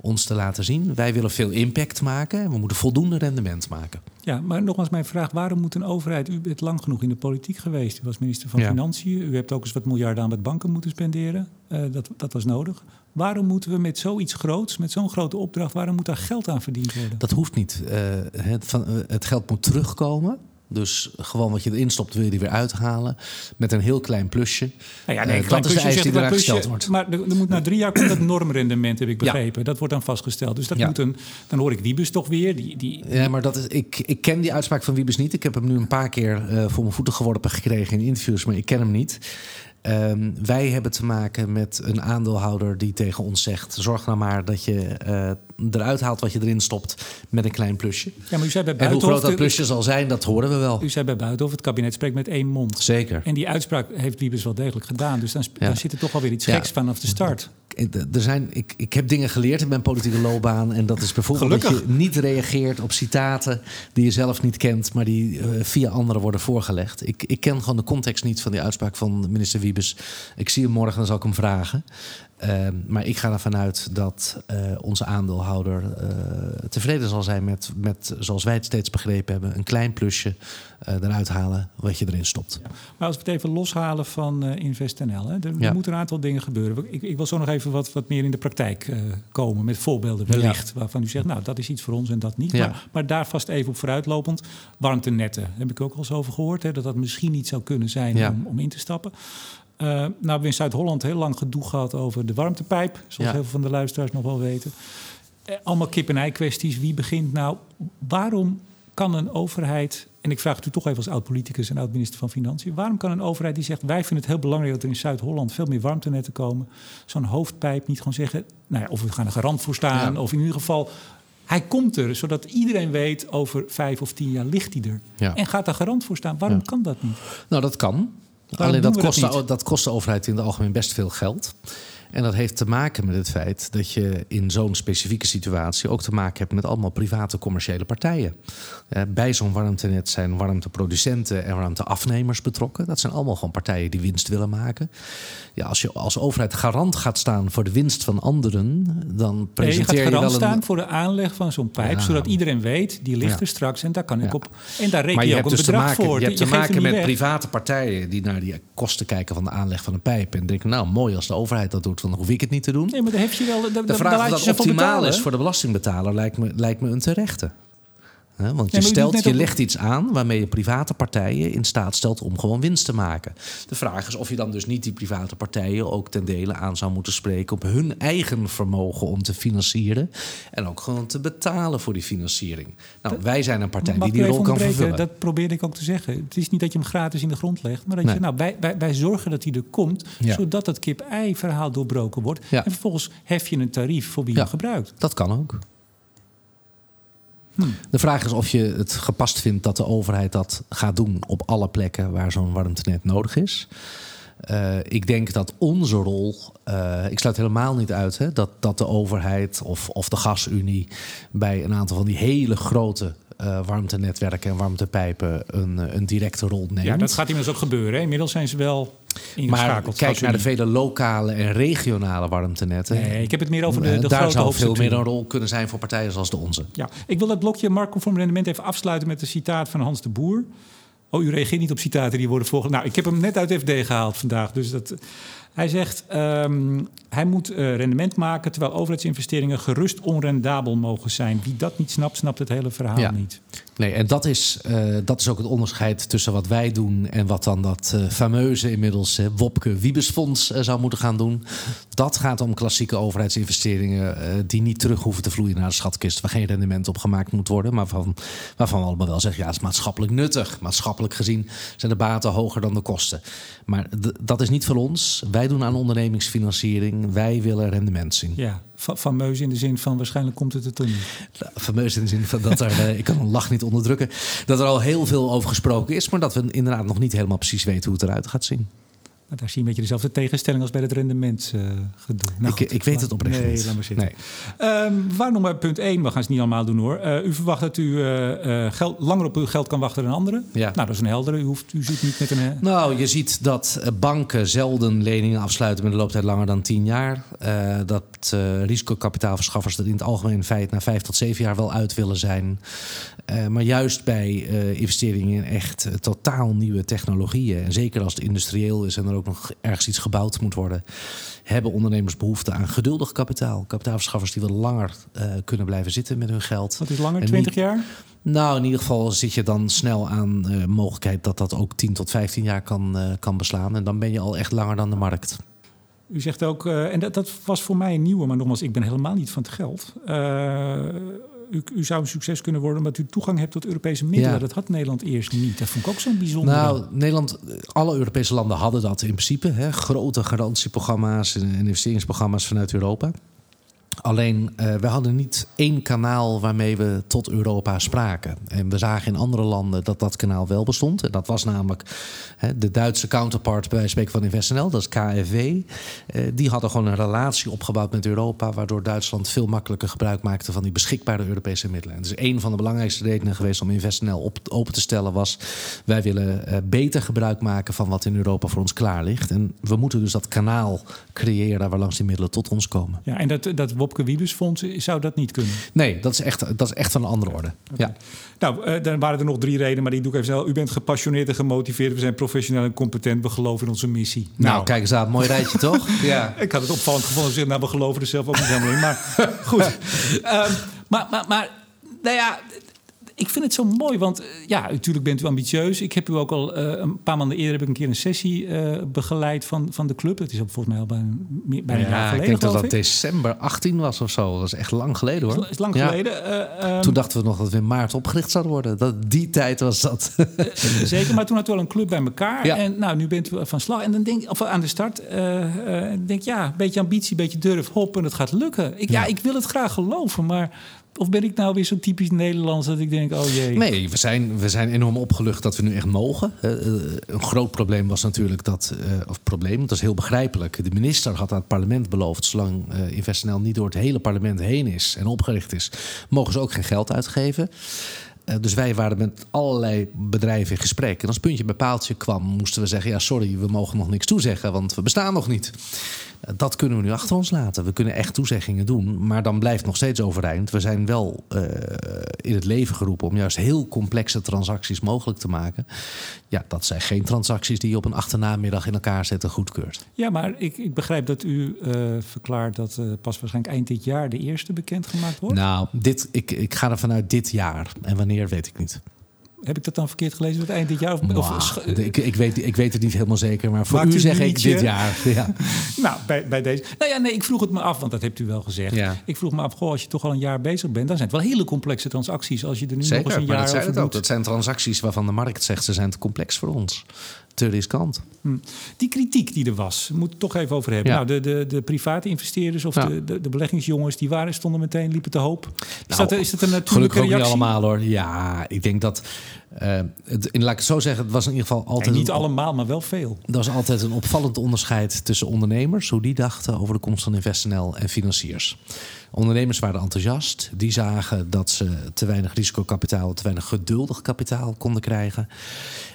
[SPEAKER 2] ons te laten zien. Wij willen veel impact maken en we moeten voldoende rendement maken.
[SPEAKER 1] Ja, maar nogmaals mijn vraag. Waarom moet een overheid... U bent lang genoeg in de politiek geweest. U was minister van
[SPEAKER 2] Ja.
[SPEAKER 1] Financiën. U hebt ook eens wat miljarden aan wat banken moeten spenderen. Uh, dat, dat was nodig. Waarom moeten we met zoiets groots, met zo'n grote opdracht... waarom moet daar geld aan verdiend worden?
[SPEAKER 2] Dat hoeft niet. Uh, het, van, uh, het geld moet terugkomen. Dus gewoon wat je erin stopt, wil je die weer uithalen. Met een heel klein plusje.
[SPEAKER 1] Nou ja, nee,
[SPEAKER 2] Uh,
[SPEAKER 1] klein
[SPEAKER 2] dat is de eis die eraan gesteld wordt.
[SPEAKER 1] Maar er, er moet na drie jaar komt dat normrendement, heb ik begrepen. Dat wordt dan vastgesteld. Dus dat
[SPEAKER 2] Ja.
[SPEAKER 1] moet een... Dan hoor ik Wiebes toch weer. Die, die,
[SPEAKER 2] Ja, maar dat is, ik, ik ken die uitspraak van Wiebes niet. Ik heb hem nu een paar keer eh, voor mijn voeten geworpen gekregen in interviews, maar ik ken hem niet. Ehm, wij hebben te maken met een aandeelhouder die tegen ons zegt: zorg nou maar dat je eh, eruit haalt wat je erin stopt met een klein plusje.
[SPEAKER 1] ja, maar u zei bij
[SPEAKER 2] En hoe
[SPEAKER 1] Buitenhof...
[SPEAKER 2] groot dat plusje zal zijn, dat horen we wel.
[SPEAKER 1] U zei bij Buitenhof, het kabinet spreekt met één mond.
[SPEAKER 2] Zeker.
[SPEAKER 1] En die uitspraak heeft Wiebes wel degelijk gedaan. Dus dan,
[SPEAKER 2] Ja.
[SPEAKER 1] dan zit er toch alweer iets
[SPEAKER 2] Ja.
[SPEAKER 1] geks vanaf de start.
[SPEAKER 2] Ik- Er zijn, ik, ik heb dingen geleerd in mijn politieke loopbaan. En dat is bijvoorbeeld dat je niet reageert op citaten die je zelf niet kent, maar die eh, via anderen worden voorgelegd. Ik, ik ken gewoon de context niet van die uitspraak van minister Wiebes. Ik zie hem morgen, dan zal ik hem vragen. Eh, maar ik ga ervan uit dat eh, onze aandeelhouder eh, tevreden zal zijn met, met, zoals wij het steeds begrepen hebben, een klein plusje eh, eruit halen wat je erin stopt.
[SPEAKER 1] Maar als we het even loshalen van InvestNL. Hè, er,
[SPEAKER 2] Ja.
[SPEAKER 1] moeten een aantal dingen gebeuren. Ik, ik wil zo nog even wat, wat meer in de praktijk komen met voorbeelden wellicht. Waarvan u zegt, nou dat is iets voor ons en dat niet. Maar, maar daar vast even op vooruitlopend. Warmtenetten, daar heb ik ook al eens over gehoord. Hè, dat dat misschien niet zou kunnen zijn om, om in te stappen. Eh, nou, we hebben in Zuid-Holland heel lang gedoe gehad over de warmtepijp. Zoals
[SPEAKER 2] Ja.
[SPEAKER 1] heel veel van de luisteraars nog wel weten. Eh, allemaal kip-en-ei kwesties. Wie begint nou? Waarom kan een overheid... en ik vraag het u toch even als oud-politicus en oud-minister van Financiën... waarom kan een overheid die zegt... wij vinden het heel belangrijk dat er in Zuid-Holland... veel meer warmtenetten komen... zo'n hoofdpijp niet gewoon zeggen... Nou ja, of we gaan er garant voor staan...
[SPEAKER 2] Ja.
[SPEAKER 1] of in ieder geval... Hij komt er, zodat iedereen weet over vijf of tien jaar ligt hij er.
[SPEAKER 2] Ja.
[SPEAKER 1] En gaat daar garant voor staan. Waarom kan dat niet?
[SPEAKER 2] Nou, dat kan.
[SPEAKER 1] Waarom
[SPEAKER 2] Alleen dat kost, dat kost de overheid in het algemeen best veel geld. En dat heeft te maken met het feit dat je in zo'n specifieke situatie ook te maken hebt met allemaal private commerciële partijen. Eh, bij zo'n warmtenet zijn warmteproducenten en warmteafnemers betrokken. Dat zijn allemaal gewoon partijen die winst willen maken. Ja, als je als overheid garant gaat staan voor de winst van anderen, dan
[SPEAKER 1] Nee, je
[SPEAKER 2] presenteer
[SPEAKER 1] gaat
[SPEAKER 2] je,
[SPEAKER 1] garant
[SPEAKER 2] een.
[SPEAKER 1] staan voor de aanleg van zo'n pijp...
[SPEAKER 2] Ja.
[SPEAKER 1] zodat iedereen weet, die ligt
[SPEAKER 2] Ja.
[SPEAKER 1] er straks... en daar kan ik
[SPEAKER 2] Ja.
[SPEAKER 1] op... En daar reken je,
[SPEAKER 2] je
[SPEAKER 1] ook een
[SPEAKER 2] dus
[SPEAKER 1] bedrag
[SPEAKER 2] maken,
[SPEAKER 1] voor.
[SPEAKER 2] je hebt te maken met
[SPEAKER 1] weg.
[SPEAKER 2] private partijen die naar die kosten kijken van de aanleg van een pijp. En denken, nou mooi als de overheid dat doet, dan hoef ik het niet te doen.
[SPEAKER 1] Nee, maar daar heb je wel...
[SPEAKER 2] De vraag of dat optimaal is voor de belastingbetaler lijkt me, lijkt me een terechte. Want je, stelt, je legt iets aan waarmee je private partijen in staat stelt om gewoon winst te maken. De vraag is of je dan dus niet die private partijen ook ten dele aan zou moeten spreken op hun eigen vermogen om te financieren. En ook gewoon te betalen voor die financiering. Nou, wij zijn een partij die die rol kan vervullen.
[SPEAKER 1] Dat probeerde ik ook te zeggen. Het is niet dat je hem gratis in de grond legt, maar dat je, nou, wij, wij, wij, zorgen dat hij er komt, zodat het kip-ei-verhaal doorbroken wordt. En vervolgens hef je een tarief voor wie je gebruikt.
[SPEAKER 2] Dat kan ook. De vraag is of je het gepast vindt dat de overheid dat gaat doen op alle plekken waar zo'n warmtenet nodig is. Uh, ik denk dat onze rol, uh, ik sluit helemaal niet uit hè, dat, dat de overheid of, of de gasunie bij een aantal van die hele grote uh, warmtenetwerken en warmtepijpen een, een directe rol neemt.
[SPEAKER 1] Ja, dat gaat inmiddels ook gebeuren. Hè? Inmiddels zijn ze wel
[SPEAKER 2] maar kijk naar de vele lokale en regionale warmtenetten.
[SPEAKER 1] Nee, ik heb het meer over de, de
[SPEAKER 2] Daar zou veel meer een rol kunnen zijn voor partijen zoals de onze.
[SPEAKER 1] Ja, ik wil dat blokje marktconform rendement even afsluiten met een citaat van Hans de Boer. Oh, u reageert niet op citaten die worden volgen. Nou, ik heb hem net uit FD gehaald vandaag. Dus dat, hij zegt, um, hij moet uh, rendement maken... terwijl overheidsinvesteringen gerust onrendabel mogen zijn. Wie dat niet snapt, snapt het hele verhaal ja. niet.
[SPEAKER 2] Nee, en dat is, uh, dat is ook het onderscheid tussen wat wij doen... en wat dan dat uh, fameuze inmiddels Wopke Wiebesfonds zou moeten gaan doen. Dat gaat om klassieke overheidsinvesteringen... die niet terug hoeven te vloeien naar de schatkist... waar geen rendement op gemaakt moet worden... maar van, waarvan we allemaal wel zeggen... ja, het is maatschappelijk nuttig. Maatschappelijk gezien zijn de baten hoger dan de kosten. Maar dat is niet voor ons. Wij doen aan ondernemingsfinanciering. Wij willen rendement zien.
[SPEAKER 1] Ja, fameus in de zin van waarschijnlijk komt het er toen niet.
[SPEAKER 2] fameus in de zin van dat er, eh, ik kan een lach niet onderdrukken, dat er al heel veel over gesproken is, maar dat we inderdaad nog niet helemaal precies weten hoe het eruit gaat zien.
[SPEAKER 1] Maar daar zie je een beetje dezelfde tegenstelling als bij het rendementsgedoe.
[SPEAKER 2] Uh, nou, ik, ik, weet het oprecht
[SPEAKER 1] nee,
[SPEAKER 2] niet.
[SPEAKER 1] Laat maar zitten. Nee. Um, waar nog maar punt 1, we gaan het niet allemaal doen hoor. Uh, u verwacht dat u uh, geld, langer op uw geld kan wachten dan anderen. Ja. Nou, dat is een heldere. U, hoeft, u ziet niet met een...
[SPEAKER 2] Nou, je ziet dat banken zelden leningen afsluiten met een looptijd langer dan 10 jaar. dat risicokapitaalverschaffers er in het algemeen feit na 5 tot 7 jaar wel uit willen zijn. maar juist bij investeringen in echt totaal nieuwe technologieën... en zeker als het industrieel is en er ook nog ergens iets gebouwd moet worden, hebben ondernemers behoefte aan geduldig kapitaal. Kapitaalverschaffers die wel langer uh, kunnen blijven zitten met hun geld.
[SPEAKER 1] Wat is langer, 20 jaar?
[SPEAKER 2] Nou, in ieder geval zit je dan snel aan de uh, mogelijkheid dat dat ook 10 tot 15 jaar kan, uh, kan beslaan. En dan ben je al echt langer dan de markt.
[SPEAKER 1] U zegt ook, en dat, dat, was voor mij een nieuwe, maar nogmaals, ik ben helemaal niet van het geld u, u, zou een succes kunnen worden omdat u toegang hebt tot Europese middelen. Dat had Nederland eerst niet. Dat vond ik ook zo'n bijzonder.
[SPEAKER 2] Nou, Nederland, alle Europese landen hadden dat in principe. Hè, grote garantieprogramma's en investeringsprogramma's vanuit Europa. Alleen, uh, we hadden niet één kanaal waarmee we tot Europa spraken. En we zagen in andere landen dat dat kanaal wel bestond. En dat was namelijk hè, de Duitse counterpart bij spreken van InvestNL, dat is KfW. Eh, die hadden gewoon een relatie opgebouwd met Europa... waardoor Duitsland veel makkelijker gebruik maakte van die beschikbare Europese middelen. En dus een van de belangrijkste redenen geweest om InvestNL op, open te stellen was... wij willen uh, beter gebruik maken van wat in Europa voor ons klaar ligt. En we moeten dus dat kanaal creëren waarlangs die middelen tot ons komen.
[SPEAKER 1] Ja, en dat, dat Wopke Wiebesfonds zou dat niet kunnen?
[SPEAKER 2] Nee, dat is echt, dat is echt van een andere orde. Ja.
[SPEAKER 1] Nou, uh, dan waren er nog drie redenen, maar die doe ik even zelf. U bent gepassioneerd en gemotiveerd. We zijn professioneel en competent. We geloven in onze missie.
[SPEAKER 2] Nou, nou. kijk eens aan. Mooi rijtje, toch?
[SPEAKER 1] Ja. Ik had het opvallend gevonden. Nou, we geloven er zelf ook niet helemaal in. Maar goed. um, maar, maar, maar, nou ja, ik vind het zo mooi, want uh, ja, natuurlijk bent u ambitieus. Ik heb u ook al uh, een paar maanden eerder heb ik een keer een sessie uh, begeleid van, van de club. Het is ook volgens mij al bijna, bijna ja, een jaar geleden.
[SPEAKER 2] Ik denk dat dat december 18 was of zo. Dat is echt lang geleden hoor.
[SPEAKER 1] Dat is lang ja. geleden.
[SPEAKER 2] Um, toen dachten we nog dat we in maart opgericht zouden worden. Dat, die tijd was dat.
[SPEAKER 1] zeker, maar toen had we wel een club bij elkaar. Ja. En nou, nu bent u van slag. En dan denk of aan de start, denk ja, een beetje ambitie, een beetje durf, hop en het gaat lukken. Ik, ja, ik wil het graag geloven, maar of ben ik nou weer zo typisch Nederlands dat ik denk, oh jee.
[SPEAKER 2] Nee, we zijn, we zijn enorm opgelucht dat we nu echt mogen. Uh, een groot probleem was natuurlijk dat, uh, of probleem, dat is heel begrijpelijk. De minister had aan het parlement beloofd, zolang uh, InvestNL niet door het hele parlement heen is en opgericht is, mogen ze ook geen geld uitgeven. dus wij waren met allerlei bedrijven in gesprek. En als puntje bij paaltje kwam, moesten we zeggen: ja, sorry, we mogen nog niks toezeggen, want we bestaan nog niet. Dat kunnen we nu achter ons laten. We kunnen echt toezeggingen doen, maar dan blijft nog steeds overeind. We zijn wel uh, in het leven geroepen om juist heel complexe transacties mogelijk te maken. Ja, dat zijn geen transacties die je op een achternamiddag in elkaar zetten goedkeurt.
[SPEAKER 1] Ja, maar ik, ik begrijp dat u uh, verklaart dat uh, pas waarschijnlijk eind dit jaar de eerste bekendgemaakt wordt.
[SPEAKER 2] Nou, dit, ik, ik ga er vanuit dit jaar. En wanneer wanneer, weet ik niet.
[SPEAKER 1] Heb ik dat dan verkeerd gelezen? Het eind dit jaar? Of,
[SPEAKER 2] of ik, ik, weet, ik weet het niet helemaal zeker, maar voor u zeg ik dit jaar. Ja.
[SPEAKER 1] nou, bij, bij deze. Nou ja, nee, ik vroeg het me af, want dat hebt u wel gezegd. Ja. Ik vroeg me af, goh, als je toch al een jaar bezig bent, dan zijn het wel hele complexe transacties. Als je er nu
[SPEAKER 2] Zeker,
[SPEAKER 1] nog eens een jaar
[SPEAKER 2] dat
[SPEAKER 1] over
[SPEAKER 2] het ook. Dat zijn transacties waarvan de markt zegt ze zijn te complex voor ons te riskant. Hm.
[SPEAKER 1] Die kritiek die er was, moet het toch even over hebben. Nou, de, de, de private investeerders of de, de, de, beleggingsjongens, die waren, stonden meteen, liepen te hoop. Is, nou, dat, is dat een natuurlijke
[SPEAKER 2] gelukkig
[SPEAKER 1] reactie?
[SPEAKER 2] niet allemaal hoor. Ja, ik denk dat... Uh, het, laat ik het zo zeggen, het was in ieder geval altijd...
[SPEAKER 1] niet allemaal, maar wel veel.
[SPEAKER 2] Er was altijd een opvallend onderscheid tussen ondernemers... hoe die dachten over de komst van InvestNL en financiers. Ondernemers waren enthousiast. Die zagen dat ze te weinig risicokapitaal, te weinig geduldig kapitaal konden krijgen.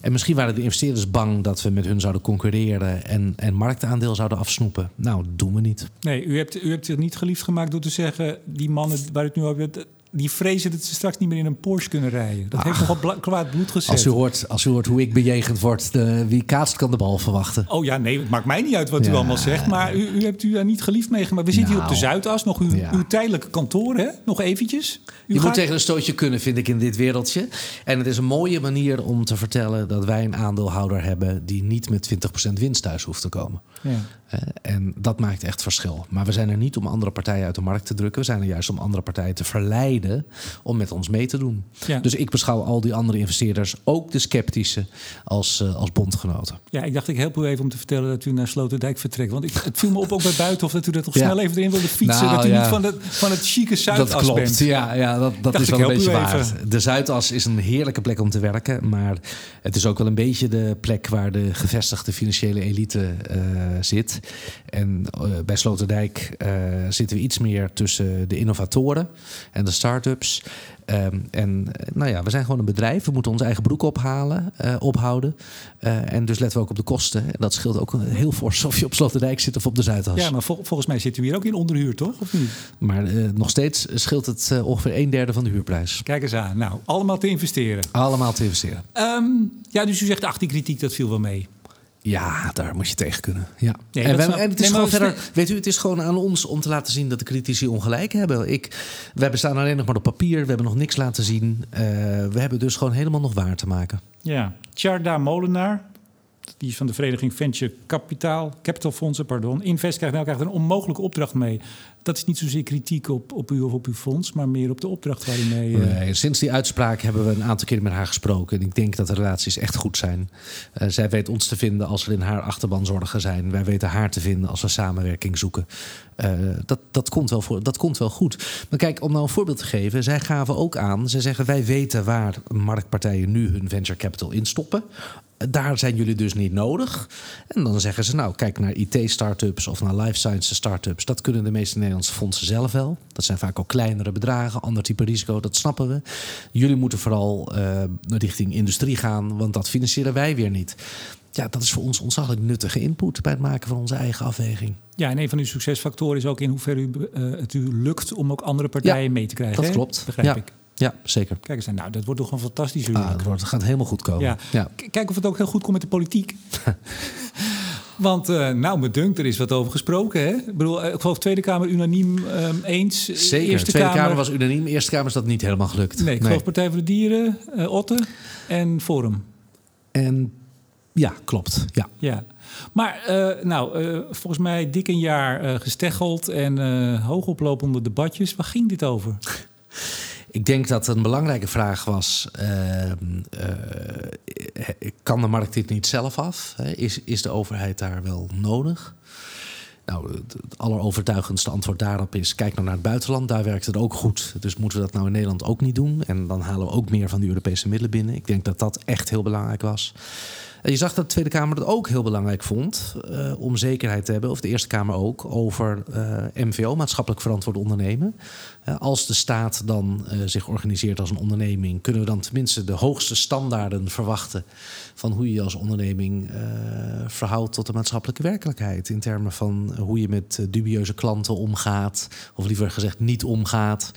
[SPEAKER 2] En misschien waren de investeerders bang dat we met hun zouden concurreren en, en marktaandeel zouden afsnoepen. Nou, dat doen we niet.
[SPEAKER 1] Nee, u hebt, u hebt het niet geliefd gemaakt door te zeggen: die mannen waar het nu over die vrezen dat ze straks niet meer in een Porsche kunnen rijden. Dat heeft nogal kwaad bloed gezet.
[SPEAKER 2] Als u, hoort, als u hoort hoe ik bejegend word, de, wie kaatst kan de bal verwachten.
[SPEAKER 1] Oh ja, nee, het maakt mij niet uit wat u allemaal zegt. Maar u, u, hebt u daar niet geliefd meegemaakt. We zitten hier op de nou, Zuidas, nog uw, uw tijdelijke kantoor, hè? Nog eventjes.
[SPEAKER 2] U je moet tegen een stootje kunnen, vind ik, in dit wereldje. En het is een mooie manier om te vertellen dat wij een aandeelhouder hebben... die niet met 20% winst thuis hoeft te komen. Ja. En dat maakt echt verschil. Maar we zijn er niet om andere partijen uit de markt te drukken. We zijn er juist om andere partijen te verleiden om met ons mee te doen. Dus ik beschouw al die andere investeerders, ook de sceptische, als, uh, als bondgenoten.
[SPEAKER 1] Ja, ik dacht ik help u even om te vertellen dat u naar Sloterdijk vertrekt. Want ik, het viel me op ook bij Buitenhof dat u dat toch snel even erin wilde fietsen. Nou, dat u niet van, de, van het chique Zuidas
[SPEAKER 2] Dat klopt,
[SPEAKER 1] bent.
[SPEAKER 2] ja, ja dat, dat is wel een beetje waar. De Zuidas is een heerlijke plek om te werken. Maar het is ook wel een beetje de plek waar de gevestigde financiële elite uh, zit. En uh, bij Sloterdijk uh, zitten we iets meer tussen de innovatoren en de start-ups. Um, en nou ja, we zijn gewoon een bedrijf. We moeten onze eigen broek ophalen, uh, ophouden. en dus letten we ook op de kosten. En dat scheelt ook heel fors of je op Sloterdijk zit of op de Zuidas.
[SPEAKER 1] Ja, maar vol volgens mij zitten we hier ook in onderhuur, toch? Of niet?
[SPEAKER 2] Maar nog steeds scheelt het ongeveer een derde van de huurprijs.
[SPEAKER 1] Kijk eens aan. Nou, allemaal te investeren.
[SPEAKER 2] Allemaal te investeren.
[SPEAKER 1] Um, ja, dus u zegt, ach, die kritiek, dat viel wel mee.
[SPEAKER 2] Ja, daar moet je tegen kunnen. Ja. en, en, het is gewoon verder, weet u, het is gewoon aan ons om te laten zien dat de critici ongelijk hebben. Ik, we bestaan alleen nog maar op papier, we hebben nog niks laten zien. Uh, we hebben dus gewoon helemaal nog waar te maken.
[SPEAKER 1] Ja, Tjarda Molenaar, die is van de vereniging Venture Capital, Capital Fondsen, pardon. Invest krijgt, nou, krijgt een onmogelijke opdracht mee. Dat is niet zozeer kritiek op, op u of op uw fonds, maar meer op de opdracht waar u mee...
[SPEAKER 2] Nee, sinds die uitspraak hebben we een aantal keer met haar gesproken. En ik denk dat de relaties echt goed zijn. Uh, zij weet ons te vinden als er in haar achterban zorgen zijn. Wij weten haar te vinden als we samenwerking zoeken. Uh, dat, dat, komt wel voor, dat komt wel goed. Maar kijk, om nou een voorbeeld te geven. Zij gaven ook aan, ze zeggen wij weten waar marktpartijen nu hun venture capital instoppen daar zijn jullie dus niet nodig. En dan zeggen ze, nou, kijk naar IT-startups of naar life sciences startups. Dat kunnen de meeste Nederlandse fondsen zelf wel. Dat zijn vaak ook kleinere bedragen, ander type risico, dat snappen we. Jullie moeten vooral uh, richting industrie gaan, want dat financieren wij weer niet. Ja, dat is voor ons ontzaglijk nuttige input bij het maken van onze eigen afweging.
[SPEAKER 1] Ja, en een van uw succesfactoren is ook in hoeverre u, uh, het u lukt om ook andere partijen
[SPEAKER 2] ja,
[SPEAKER 1] mee te krijgen.
[SPEAKER 2] Dat
[SPEAKER 1] hè?
[SPEAKER 2] klopt.
[SPEAKER 1] Begrijp
[SPEAKER 2] ja.
[SPEAKER 1] ik.
[SPEAKER 2] Ja, zeker.
[SPEAKER 1] Kijk eens, nou, dat wordt toch een fantastisch
[SPEAKER 2] ah, het, wordt, het gaat helemaal goed komen.
[SPEAKER 1] Ja. ja. Kijk of het ook heel goed komt met de politiek. Want uh, nou, me dunkt, er is wat over gesproken. Hè? Ik bedoel, ik geloof Tweede Kamer unaniem um, eens.
[SPEAKER 2] Zeker, Eerste Tweede Kamer... Kamer... was unaniem. Eerste Kamer is dat niet helemaal gelukt.
[SPEAKER 1] Nee, ik geloof Partij voor de Dieren, uh, Otte en Forum.
[SPEAKER 2] En ja, klopt. Ja.
[SPEAKER 1] ja. Maar uh, nou, uh, volgens mij dik een jaar gesteggeld en hoogoplopende debatjes. Waar ging dit over?
[SPEAKER 2] Ik denk dat een belangrijke vraag was: uh, uh, kan de markt dit niet zelf af? Is, is de overheid daar wel nodig? Nou, het allerovertuigendste antwoord daarop is: kijk nou naar het buitenland, daar werkt het ook goed. Dus moeten we dat nou in Nederland ook niet doen? En dan halen we ook meer van de Europese middelen binnen. Ik denk dat dat echt heel belangrijk was. Je zag dat de Tweede Kamer het ook heel belangrijk vond uh, om zekerheid te hebben, of de Eerste Kamer ook, over uh, MVO, maatschappelijk verantwoord ondernemen. Uh, als de staat dan zich organiseert als een onderneming, kunnen we dan tenminste de hoogste standaarden verwachten van hoe je je als onderneming verhoudt tot de maatschappelijke werkelijkheid. In termen van hoe je met dubieuze klanten omgaat, of liever gezegd niet omgaat.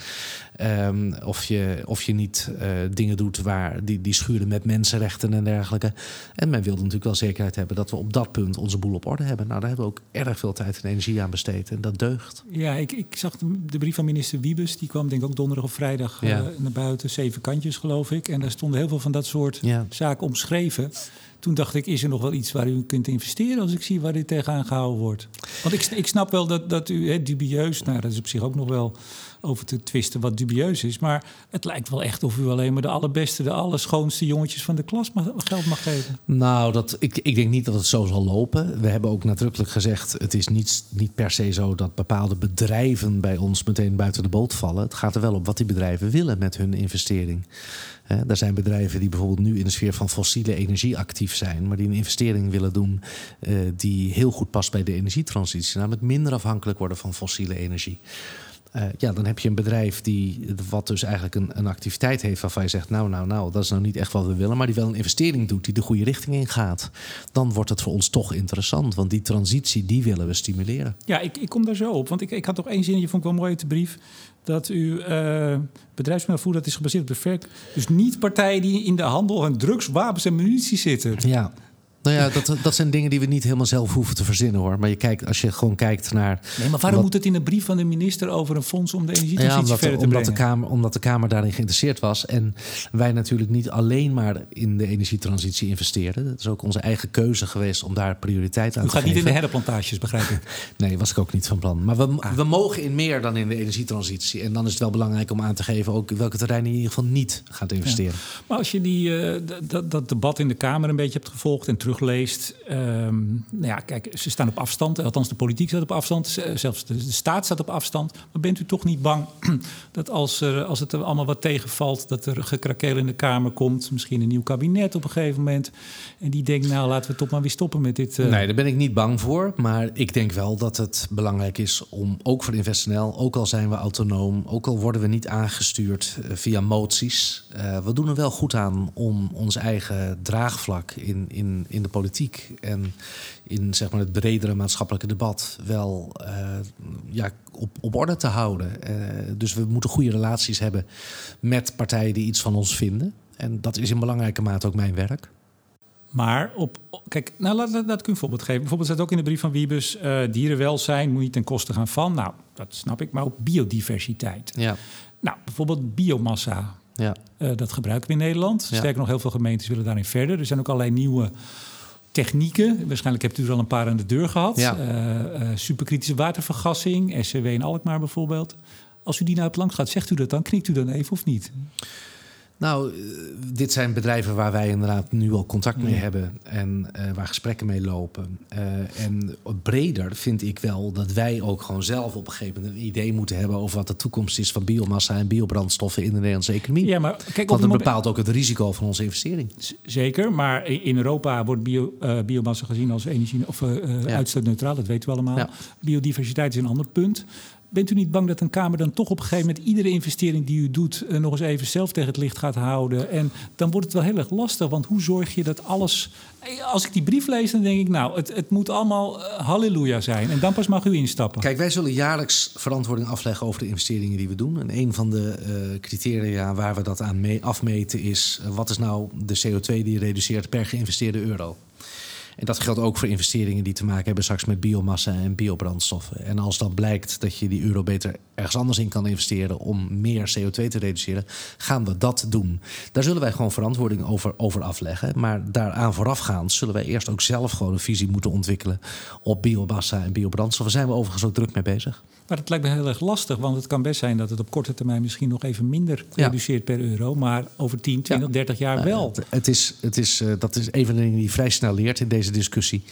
[SPEAKER 2] Um, of, je, of je niet dingen doet waar die, die schuren met mensenrechten en dergelijke. En men wilde natuurlijk wel zekerheid hebben dat we op dat punt onze boel op orde hebben. Nou, daar hebben we ook erg veel tijd en energie aan besteed. En dat deugt.
[SPEAKER 1] Ja, ik, ik zag de, brief van minister Wiebes. Die kwam denk ik ook donderdag of vrijdag eh, naar buiten. Zeven kantjes, geloof ik. En daar stonden heel veel van dat soort zaken omschreven. Toen dacht ik, is er nog wel iets waar u kunt investeren als ik zie waar dit tegenaan gehouden wordt? Want ik, ik snap wel dat, dat u dubieus, nou dat is op zich ook nog wel over te twisten wat dubieus is. Maar het lijkt wel echt of u alleen maar de allerbeste, de allerschoonste jongetjes van de klas geld mag geven.
[SPEAKER 2] Nou, dat, ik, ik denk niet dat het zo zal lopen. We hebben ook nadrukkelijk gezegd, het is niet, niet per se zo dat bepaalde bedrijven bij ons meteen buiten de boot vallen. Het gaat er wel op wat die bedrijven willen met hun investering. Er zijn bedrijven die bijvoorbeeld nu in de sfeer van fossiele energie actief zijn, maar die een investering willen doen uh, die heel goed past bij de energietransitie, namelijk minder afhankelijk worden van fossiele energie. Uh, ja, dan heb je een bedrijf die wat dus eigenlijk een, een, activiteit heeft waarvan je zegt, nou, nou, nou, dat is nou niet echt wat we willen, maar die wel een investering doet die de goede richting in gaat. Dan wordt het voor ons toch interessant, want die transitie die willen we stimuleren.
[SPEAKER 1] Ja, ik, ik kom daar zo op, want ik, ik had toch één zinnetje, vond ik wel mooi uit de brief dat uw uh, bedrijfsmodel dat is gebaseerd op de verk. Dus niet partijen die in de handel van drugs, wapens en munitie zitten.
[SPEAKER 2] Ja, nou ja, dat, dat zijn dingen die we niet helemaal zelf hoeven te verzinnen hoor. Maar je kijkt, als je gewoon kijkt naar.
[SPEAKER 1] Nee, maar waarom moet het in een brief van de minister over een fonds om de energietransitie ja, omdat, verder te
[SPEAKER 2] omdat
[SPEAKER 1] brengen?
[SPEAKER 2] De Kamer, omdat de Kamer daarin geïnteresseerd was. En wij natuurlijk niet alleen maar in de energietransitie investeren. Het is ook onze eigen keuze geweest om daar prioriteit aan
[SPEAKER 1] U
[SPEAKER 2] te geven.
[SPEAKER 1] U gaat niet in de herdenplantages, begrijp ik.
[SPEAKER 2] nee, was ik ook niet van plan. Maar we, ah. we mogen in meer dan in de energietransitie. En dan is het wel belangrijk om aan te geven ook welke terreinen in ieder geval niet gaat investeren.
[SPEAKER 1] Maar als je die, uh, dat, dat debat in de Kamer een beetje hebt gevolgd en terugleest. Um, nou ja, kijk, ze staan op afstand. Althans, de politiek staat op afstand. Zelfs de, staat staat op afstand. Maar bent u toch niet bang dat als, er, als het er allemaal wat tegenvalt... dat er gekrakeel in de Kamer komt... misschien een nieuw kabinet op een gegeven moment... en die denkt, nou, laten we toch maar weer stoppen met dit...
[SPEAKER 2] Uh... Nee, daar ben ik niet bang voor. Maar ik denk wel dat het belangrijk is om, ook voor InvestNL... ook al zijn we autonoom, ook al worden we niet aangestuurd uh, via moties... Uh, we doen er wel goed aan om ons eigen draagvlak in, in, in de politiek en in zeg maar, het bredere maatschappelijke debat wel uh, ja, op, op orde te houden. Uh, dus we moeten goede relaties hebben met partijen die iets van ons vinden. En dat is in belangrijke mate ook mijn werk.
[SPEAKER 1] Maar op, kijk, nou laat, laat, laat ik een voorbeeld geven. Bijvoorbeeld staat ook in de brief van Wiebus: uh, dierenwelzijn moet niet ten koste gaan van. Nou, dat snap ik, maar ook biodiversiteit.
[SPEAKER 2] Ja.
[SPEAKER 1] Nou, bijvoorbeeld biomassa.
[SPEAKER 2] Ja.
[SPEAKER 1] Uh, dat gebruiken we in Nederland. Ja. Sterker nog, heel veel gemeentes willen daarin verder. Er zijn ook allerlei nieuwe technieken. Waarschijnlijk hebt u er al een paar aan de deur gehad.
[SPEAKER 2] Ja.
[SPEAKER 1] Uh, superkritische watervergassing, SCW in Alkmaar bijvoorbeeld. Als u die nou het langs gaat, zegt u dat dan? Knikt u dan even of niet?
[SPEAKER 2] Nou, eh, dit zijn bedrijven waar wij inderdaad nu al contact mee hebben en uh, waar gesprekken mee lopen. Uh, en breder vind ik wel dat wij ook gewoon zelf op een gegeven moment een idee moeten hebben over wat de toekomst is van biomassa en biobrandstoffen in de Nederlandse economie.
[SPEAKER 1] Ja, maar kijk,
[SPEAKER 2] Want dat bepaalt ook het risico van onze investering.
[SPEAKER 1] Zeker, maar in Europa wordt bio, uh, biomassa gezien als energie of ja. uitstootneutraal, dat weten we allemaal. Ja. Biodiversiteit is een ander punt. Bent u niet bang dat een Kamer dan toch op een gegeven moment iedere investering die u doet uh, nog eens even zelf tegen het licht gaat houden? En dan wordt het wel heel erg lastig, want hoe zorg je dat alles. Als ik die brief lees, dan denk ik, nou, het, het moet allemaal uh, halleluja zijn. En dan pas mag u instappen.
[SPEAKER 2] Kijk, wij zullen jaarlijks verantwoording afleggen over de investeringen die we doen. En een van de criteria waar we dat aan mee afmeten is: wat is nou de CO2 die je reduceert per geïnvesteerde euro? En dat geldt ook voor investeringen die te maken hebben straks met biomassa en biobrandstoffen. En als dan blijkt dat je die euro beter ergens anders in kan investeren om meer CO2 te reduceren, gaan we dat doen. Daar zullen wij gewoon verantwoording over, over afleggen. Maar daaraan voorafgaand zullen wij eerst ook zelf gewoon een visie moeten ontwikkelen op biomassa en biobrandstoffen. Daar zijn we overigens ook druk mee bezig.
[SPEAKER 1] Maar het lijkt me heel erg lastig, want het kan best zijn dat het op korte termijn misschien nog even minder reduceert ja. per euro, maar over 10, 20, ja. 30 jaar wel.
[SPEAKER 2] Het, het, is, het is, uh, dat is een van de dingen die vrij snel leert in deze discussie.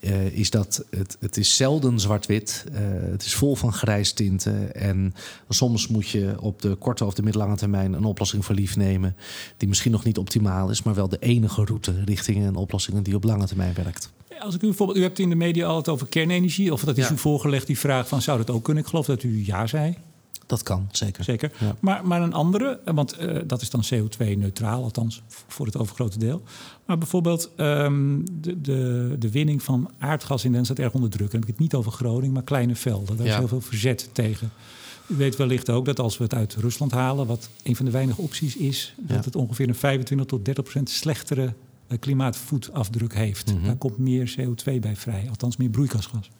[SPEAKER 2] Uh, is dat het, het is zelden zwart-wit. Uh, het is vol van grijstinten. En soms moet je op de korte of de middellange termijn een oplossing voor lief nemen. Die misschien nog niet optimaal is, maar wel de enige route richting een oplossing die op lange termijn werkt.
[SPEAKER 1] Als ik u bijvoorbeeld, u hebt in de media altijd over kernenergie, of dat is ja. u voorgelegd, die vraag van zou dat ook kunnen? Ik geloof dat u ja zei.
[SPEAKER 2] Dat kan, zeker.
[SPEAKER 1] Zeker. Ja. Maar, maar een andere, want uh, dat is dan CO2-neutraal, althans voor het overgrote deel. Maar bijvoorbeeld um, de, de, de winning van aardgas in Den staat erg onder druk. Dan heb ik het niet over Groningen, maar kleine velden. Daar ja. is heel veel verzet tegen. U weet wellicht ook dat als we het uit Rusland halen, wat een van de weinige opties is, dat het ongeveer een 25 tot 30 procent slechtere klimaatvoetafdruk heeft. Mhm. Daar komt meer CO2 bij vrij, althans meer broeikasgas.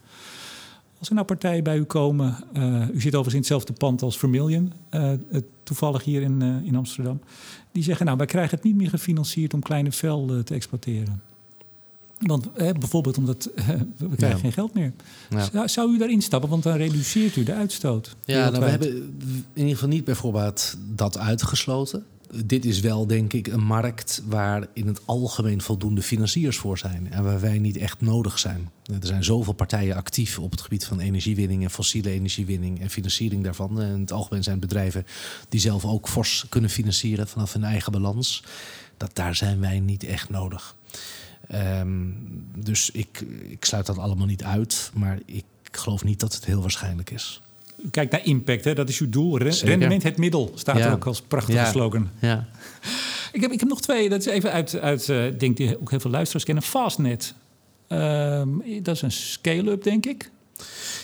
[SPEAKER 1] Als er nou partijen bij u komen, uh, u zit overigens in hetzelfde pand als Vermilion, uh, toevallig hier in, uh, in Amsterdam, die zeggen nou wij krijgen het niet meer gefinancierd om kleine velden te exploiteren. Want bijvoorbeeld omdat we krijgen geen geld meer. Zou, zou, u daarin stappen? Want dan reduceert u de uitstoot.
[SPEAKER 2] Ja, nou, we hebben in ieder geval niet bijvoorbeeld dat uitgesloten dit is wel, denk ik, een markt waar in het algemeen voldoende financiers voor zijn. En waar wij niet echt nodig zijn. Er zijn zoveel partijen actief op het gebied van energiewinning en fossiele energiewinning en financiering daarvan. En in het algemeen zijn bedrijven die zelf ook fors kunnen financieren vanaf hun eigen balans. Dat daar zijn wij niet echt nodig. Um, dus ik, ik sluit dat allemaal niet uit. Maar ik geloof niet dat het heel waarschijnlijk is
[SPEAKER 1] kijk naar impact, hè? dat is uw doel. Rendement het middel staat er ook als prachtige slogan. Ja. ik, heb, ik heb nog twee, dat is even uit, uit uh, denk die ook heel veel luisteraars kennen. Fastnet, uh, dat is een scale-up, denk ik.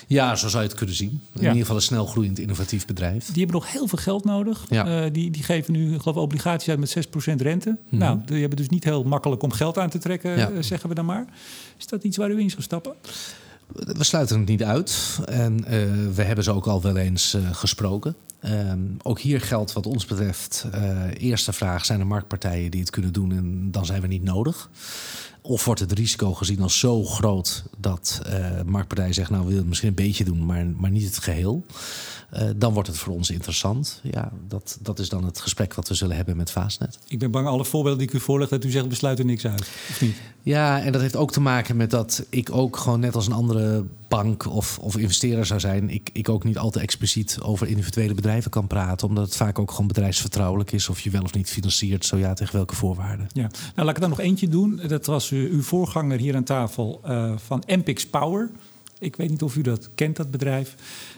[SPEAKER 2] Ja, zo zou je het kunnen zien. In ieder geval een snel groeiend innovatief bedrijf.
[SPEAKER 1] Die hebben nog heel veel geld nodig. Ja. Uh, die, die geven nu, geloof obligaties uit met 6% rente. Mhm. Nou, die hebben dus niet heel makkelijk om geld aan te trekken, ja. uh, zeggen we dan maar. Is dat iets waar u in zou stappen?
[SPEAKER 2] We sluiten het niet uit. En uh, we hebben ze ook al wel eens uh, gesproken. Uh, ook hier geldt wat ons betreft, uh, eerste vraag, zijn er marktpartijen die het kunnen doen en dan zijn we niet nodig? Of wordt het risico gezien als zo groot dat marktpartijen zeggen, nou we willen het misschien een beetje doen, maar, maar niet het geheel? Uh, dan wordt het voor ons interessant. Ja, dat, dat is dan het gesprek wat we zullen hebben met Vaasnet.
[SPEAKER 1] Ik ben bang, alle voorbeelden die ik u voorleg, dat u zegt we sluiten niks uit. Of niet?
[SPEAKER 2] Ja, en dat heeft ook te maken met dat ik ook gewoon net als een andere bank of, of investeerder zou zijn, ik, ik ook niet al te expliciet over individuele bedrijven kan praten. Omdat het vaak ook gewoon bedrijfsvertrouwelijk is of je wel of niet financiert. Zo ja, tegen welke voorwaarden.
[SPEAKER 1] Ja, nou laat ik er dan nog eentje doen. Dat was uw voorganger hier aan tafel uh, van Empix Power. Ik weet niet of u dat kent, dat bedrijf.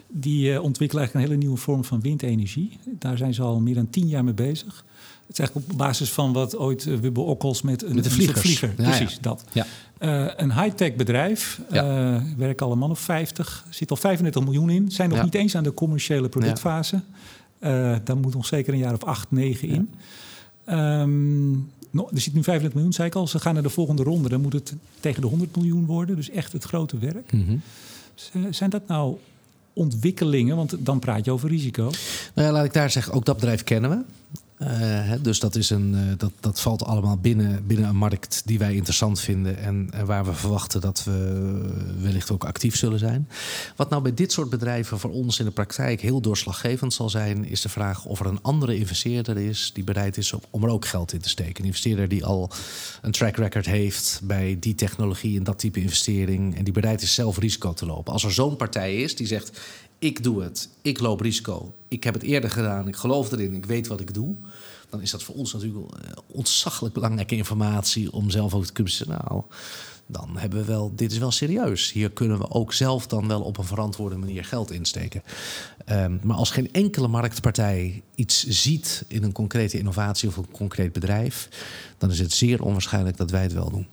[SPEAKER 1] Die uh, ontwikkelen eigenlijk een hele nieuwe vorm van windenergie. Daar zijn ze al meer dan tien jaar mee bezig. Het is eigenlijk op basis van wat ooit Wubbe Okkels met een,
[SPEAKER 2] met vlieger.
[SPEAKER 1] Precies, dat. Ja. Uh, een high-tech bedrijf. Ja. Uh, werken alle man of 50. Zit al 35 miljoen in. Zijn nog niet eens aan de commerciële productfase. Uh, daar moet nog zeker een jaar of 8, 9 in. Um, no, er zit nu 35 miljoen, zei ik al. Ze gaan naar de volgende ronde. Dan moet het tegen de 100 miljoen worden. Dus echt het grote werk. Mm -hmm. Zijn dat nou ontwikkelingen? Want dan praat je over risico.
[SPEAKER 2] Nou ja, laat ik daar zeggen, ook dat bedrijf kennen we. Uh, dus dat, is een, uh, dat, dat valt allemaal binnen, binnen een markt die wij interessant vinden en, en, waar we verwachten dat we wellicht ook actief zullen zijn. Wat nou bij dit soort bedrijven voor ons in de praktijk heel doorslaggevend zal zijn, is de vraag of er een andere investeerder is die bereid is om er ook geld in te steken. Een investeerder die al een track record heeft bij die technologie en dat type investering en die bereid is zelf risico te lopen. Als er zo'n partij is die zegt: ik doe het, ik loop risico, ik heb het eerder gedaan, ik geloof erin, ik weet wat ik doe. Dan is dat voor ons natuurlijk eh, ontzaglijk belangrijke informatie om zelf ook te kunnen nou, dan hebben we wel, dit is wel serieus. Hier kunnen we ook zelf dan wel op een verantwoorde manier geld insteken. Um, maar als geen enkele marktpartij iets ziet in een concrete innovatie of een concreet bedrijf, dan is het zeer onwaarschijnlijk dat wij het wel doen.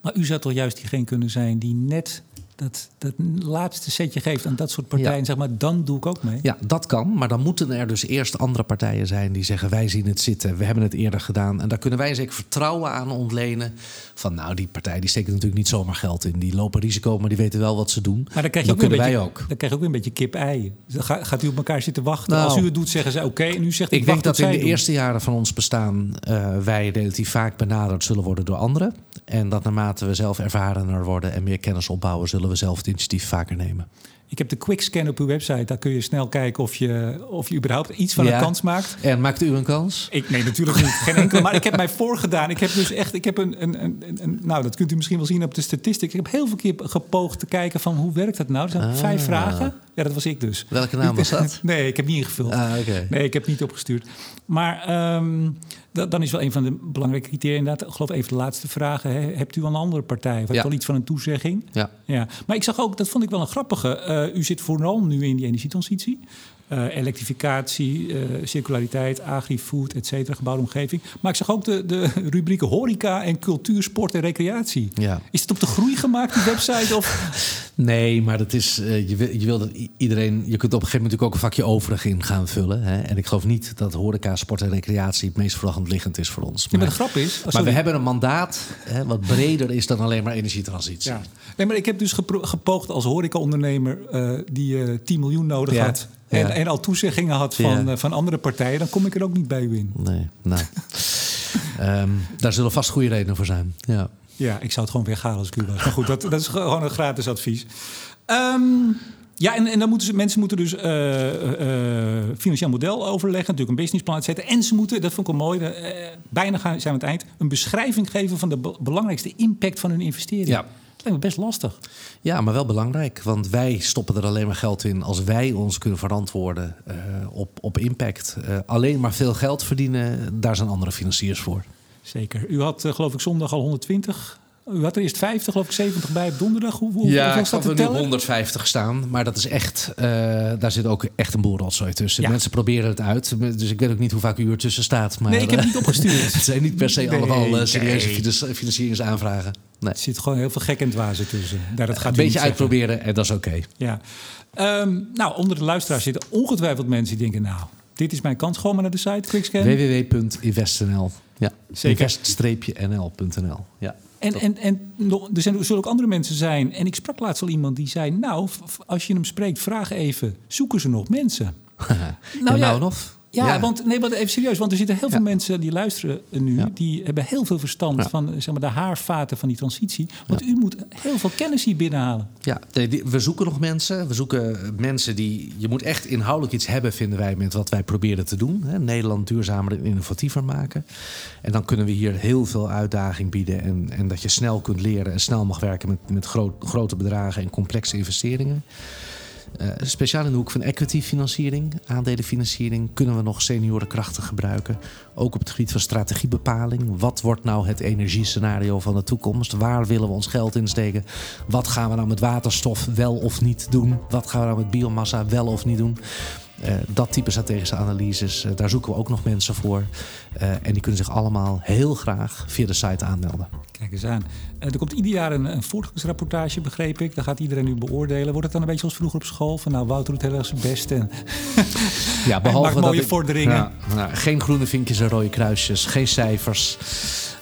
[SPEAKER 1] Maar u zou toch juist diegene kunnen zijn die net dat, dat laatste setje geeft aan dat soort partijen, zeg maar, dan doe ik ook mee.
[SPEAKER 2] Ja, dat kan. Maar dan moeten er dus eerst andere partijen zijn die zeggen: wij zien het zitten, we hebben het eerder gedaan. En daar kunnen wij zeker vertrouwen aan ontlenen. Van nou, die partij die steken natuurlijk niet zomaar geld in. Die lopen risico, maar die weten wel wat ze doen.
[SPEAKER 1] Maar dan krijg je ook kunnen wij ook. Dan krijg je ook weer een beetje kip-ei. Gaat u op elkaar zitten wachten? Nou, Als u het doet, zeggen ze oké. en u zegt
[SPEAKER 2] ik, ik denk dat in de eerste jaren van ons bestaan uh, wij relatief vaak benaderd zullen worden door anderen. En dat naarmate we zelf ervarener worden en meer kennis opbouwen, zullen we zelf het initiatief vaker nemen.
[SPEAKER 1] Ik heb de quick scan op uw website. Daar kun je snel kijken of je, of je überhaupt iets van een kans maakt.
[SPEAKER 2] En maakt u een kans?
[SPEAKER 1] Ik, nee, natuurlijk niet. Geen enkele. Maar ik heb mij voorgedaan. Ik heb dus echt, ik heb een, een, een, een, nou, dat kunt u misschien wel zien op de statistiek. Ik heb heel veel keer gepoogd te kijken van hoe werkt dat nou? Er zijn ah. vijf vragen. Ja, dat was ik dus.
[SPEAKER 2] Welke naam was dat?
[SPEAKER 1] nee, ik heb niet ingevuld.
[SPEAKER 2] Ah,
[SPEAKER 1] Nee, ik heb niet opgestuurd. Maar um, dan is wel een van de belangrijke criteria inderdaad. Ik geloof even de laatste vraag. Hebt u een andere partij? Of ja. wel iets van een toezegging?
[SPEAKER 2] Ja.
[SPEAKER 1] ja. Maar ik zag ook, dat vond ik wel een grappige. Uh, u zit vooral nu in die energietransitie. Uh, elektrificatie, uh, circulariteit, agri-food, et cetera, gebouwde omgeving. Maar ik zag ook de, de rubrieken horeca en cultuur, sport en recreatie.
[SPEAKER 2] Ja.
[SPEAKER 1] Is het op de groei gemaakt, die website? Of?
[SPEAKER 2] Nee, maar dat is, uh, je, wil, je wil dat iedereen... Je kunt op een gegeven moment natuurlijk ook een vakje overig in gaan vullen. Hè? En ik geloof niet dat horeca, sport en recreatie... het meest voorhand liggend is voor ons.
[SPEAKER 1] Maar, ja, maar de grap is...
[SPEAKER 2] maar we hebben een mandaat hè, wat breder is dan alleen maar energietransitie.
[SPEAKER 1] Ja. Nee, maar ik heb dus gepoogd als horecaondernemer... Die uh, 10 miljoen nodig had... En, en, al toezeggingen had van, van andere partijen... dan kom ik er ook niet bij u in.
[SPEAKER 2] Nee, nou... um, daar zullen vast goede redenen voor zijn. Ja.
[SPEAKER 1] Ja, ik zou het gewoon weghalen als ik u was. Maar goed, dat, dat is gewoon een gratis advies. Um, ja, en, en dan moeten ze, mensen moeten dus uh, uh, financieel model overleggen, natuurlijk een businessplan zetten. En ze moeten, dat vond ik wel mooi, uh, bijna gaan, zijn we aan het eind, een beschrijving geven van de belangrijkste impact van hun investering. Ja. Lijkt me best lastig.
[SPEAKER 2] Ja, maar wel belangrijk. Want wij stoppen er alleen maar geld in als wij ons kunnen verantwoorden op, op impact. alleen maar veel geld verdienen, daar zijn andere financiers voor.
[SPEAKER 1] Zeker. U had geloof ik zondag al 120 u had er eerst 50, geloof ik, 70 bij op donderdag. Hoe, hoe
[SPEAKER 2] ja, ik had er nu 150 staan. Maar dat is echt, uh, daar zit ook echt een boelrotzooi tussen. Ja. Mensen proberen het uit. Dus ik weet ook niet hoe vaak u er tussen staat. Maar,
[SPEAKER 1] nee, ik heb het niet opgestuurd.
[SPEAKER 2] het zijn niet per se nee, allemaal uh, serieuze nee. financieringsaanvragen.
[SPEAKER 1] Nee. Er zit gewoon heel veel gek en dwazen tussen.
[SPEAKER 2] Daar, dat gaat een beetje uitproberen en dat is oké. Okay.
[SPEAKER 1] Ja. Um, nou, onder de luisteraars zitten ongetwijfeld mensen die denken... nou, dit is mijn kans. Gewoon maar naar de site, quickscan.
[SPEAKER 2] www.invest.nl Ja, invest-nl.nl Ja.
[SPEAKER 1] En, en, en er zijn, zullen ook andere mensen zijn. En ik sprak laatst al iemand die zei: Nou, als je hem spreekt, vraag even: zoeken ze nog mensen?
[SPEAKER 2] nou, ja, nou nog.
[SPEAKER 1] Ja, want nee, maar even serieus, want er zitten heel veel mensen die luisteren nu, die hebben heel veel verstand van zeg maar, de haarvaten van die transitie. Want u moet heel veel kennis hier binnenhalen.
[SPEAKER 2] Ja, we zoeken nog mensen. We zoeken mensen die. Je moet echt inhoudelijk iets hebben, vinden wij, met wat wij proberen te doen. Hè? Nederland duurzamer en innovatiever maken. En dan kunnen we hier heel veel uitdaging bieden. En, en dat je snel kunt leren en snel mag werken met, met grote bedragen en complexe investeringen. Uh, speciaal in de hoek van equity-financiering, aandelenfinanciering, kunnen we nog seniorenkrachten gebruiken. Ook op het gebied van strategiebepaling. Wat wordt nou het energiescenario van de toekomst? Waar willen we ons geld in steken? Wat gaan we nou met waterstof wel of niet doen? Wat gaan we nou met biomassa wel of niet doen? Uh, dat type strategische analyses, uh, daar zoeken we ook nog mensen voor. Uh, en die kunnen zich allemaal heel graag via de site aanmelden.
[SPEAKER 1] Kijk eens aan. er komt ieder jaar een, een voortgangsrapportage, begreep ik. Daar gaat iedereen nu beoordelen. Wordt het dan een beetje zoals vroeger op school? Van nou, Wouter doet heel erg zijn best. En
[SPEAKER 2] ja, behalve
[SPEAKER 1] mooie
[SPEAKER 2] ik,
[SPEAKER 1] vorderingen.
[SPEAKER 2] Nou, nou, geen groene vinkjes en rode kruisjes, geen cijfers.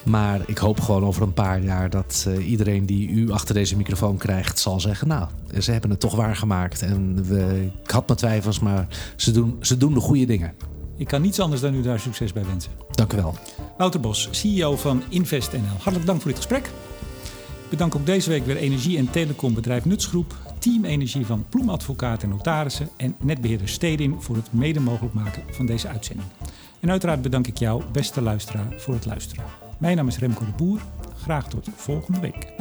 [SPEAKER 2] Maar ik hoop gewoon over een paar jaar dat uh, iedereen die u achter deze microfoon krijgt, zal zeggen: Nou, ze hebben het toch waargemaakt. En we, ik had mijn twijfels, maar ze doen, ze doen de goede dingen.
[SPEAKER 1] Ik kan niets anders dan u daar succes bij wensen.
[SPEAKER 2] Dank u wel.
[SPEAKER 1] Wouter Bos, CEO van InvestNL. Hartelijk dank voor dit gesprek. Bedank ook deze week weer energie- en telecombedrijf Nutsgroep, Team Energie van Ploemadvocaten en Notarissen en netbeheerder Stedin voor het mede mogelijk maken van deze uitzending. En uiteraard bedank ik jou, beste luisteraar, voor het luisteren. Mijn naam is Remco de Boer. Graag tot volgende week.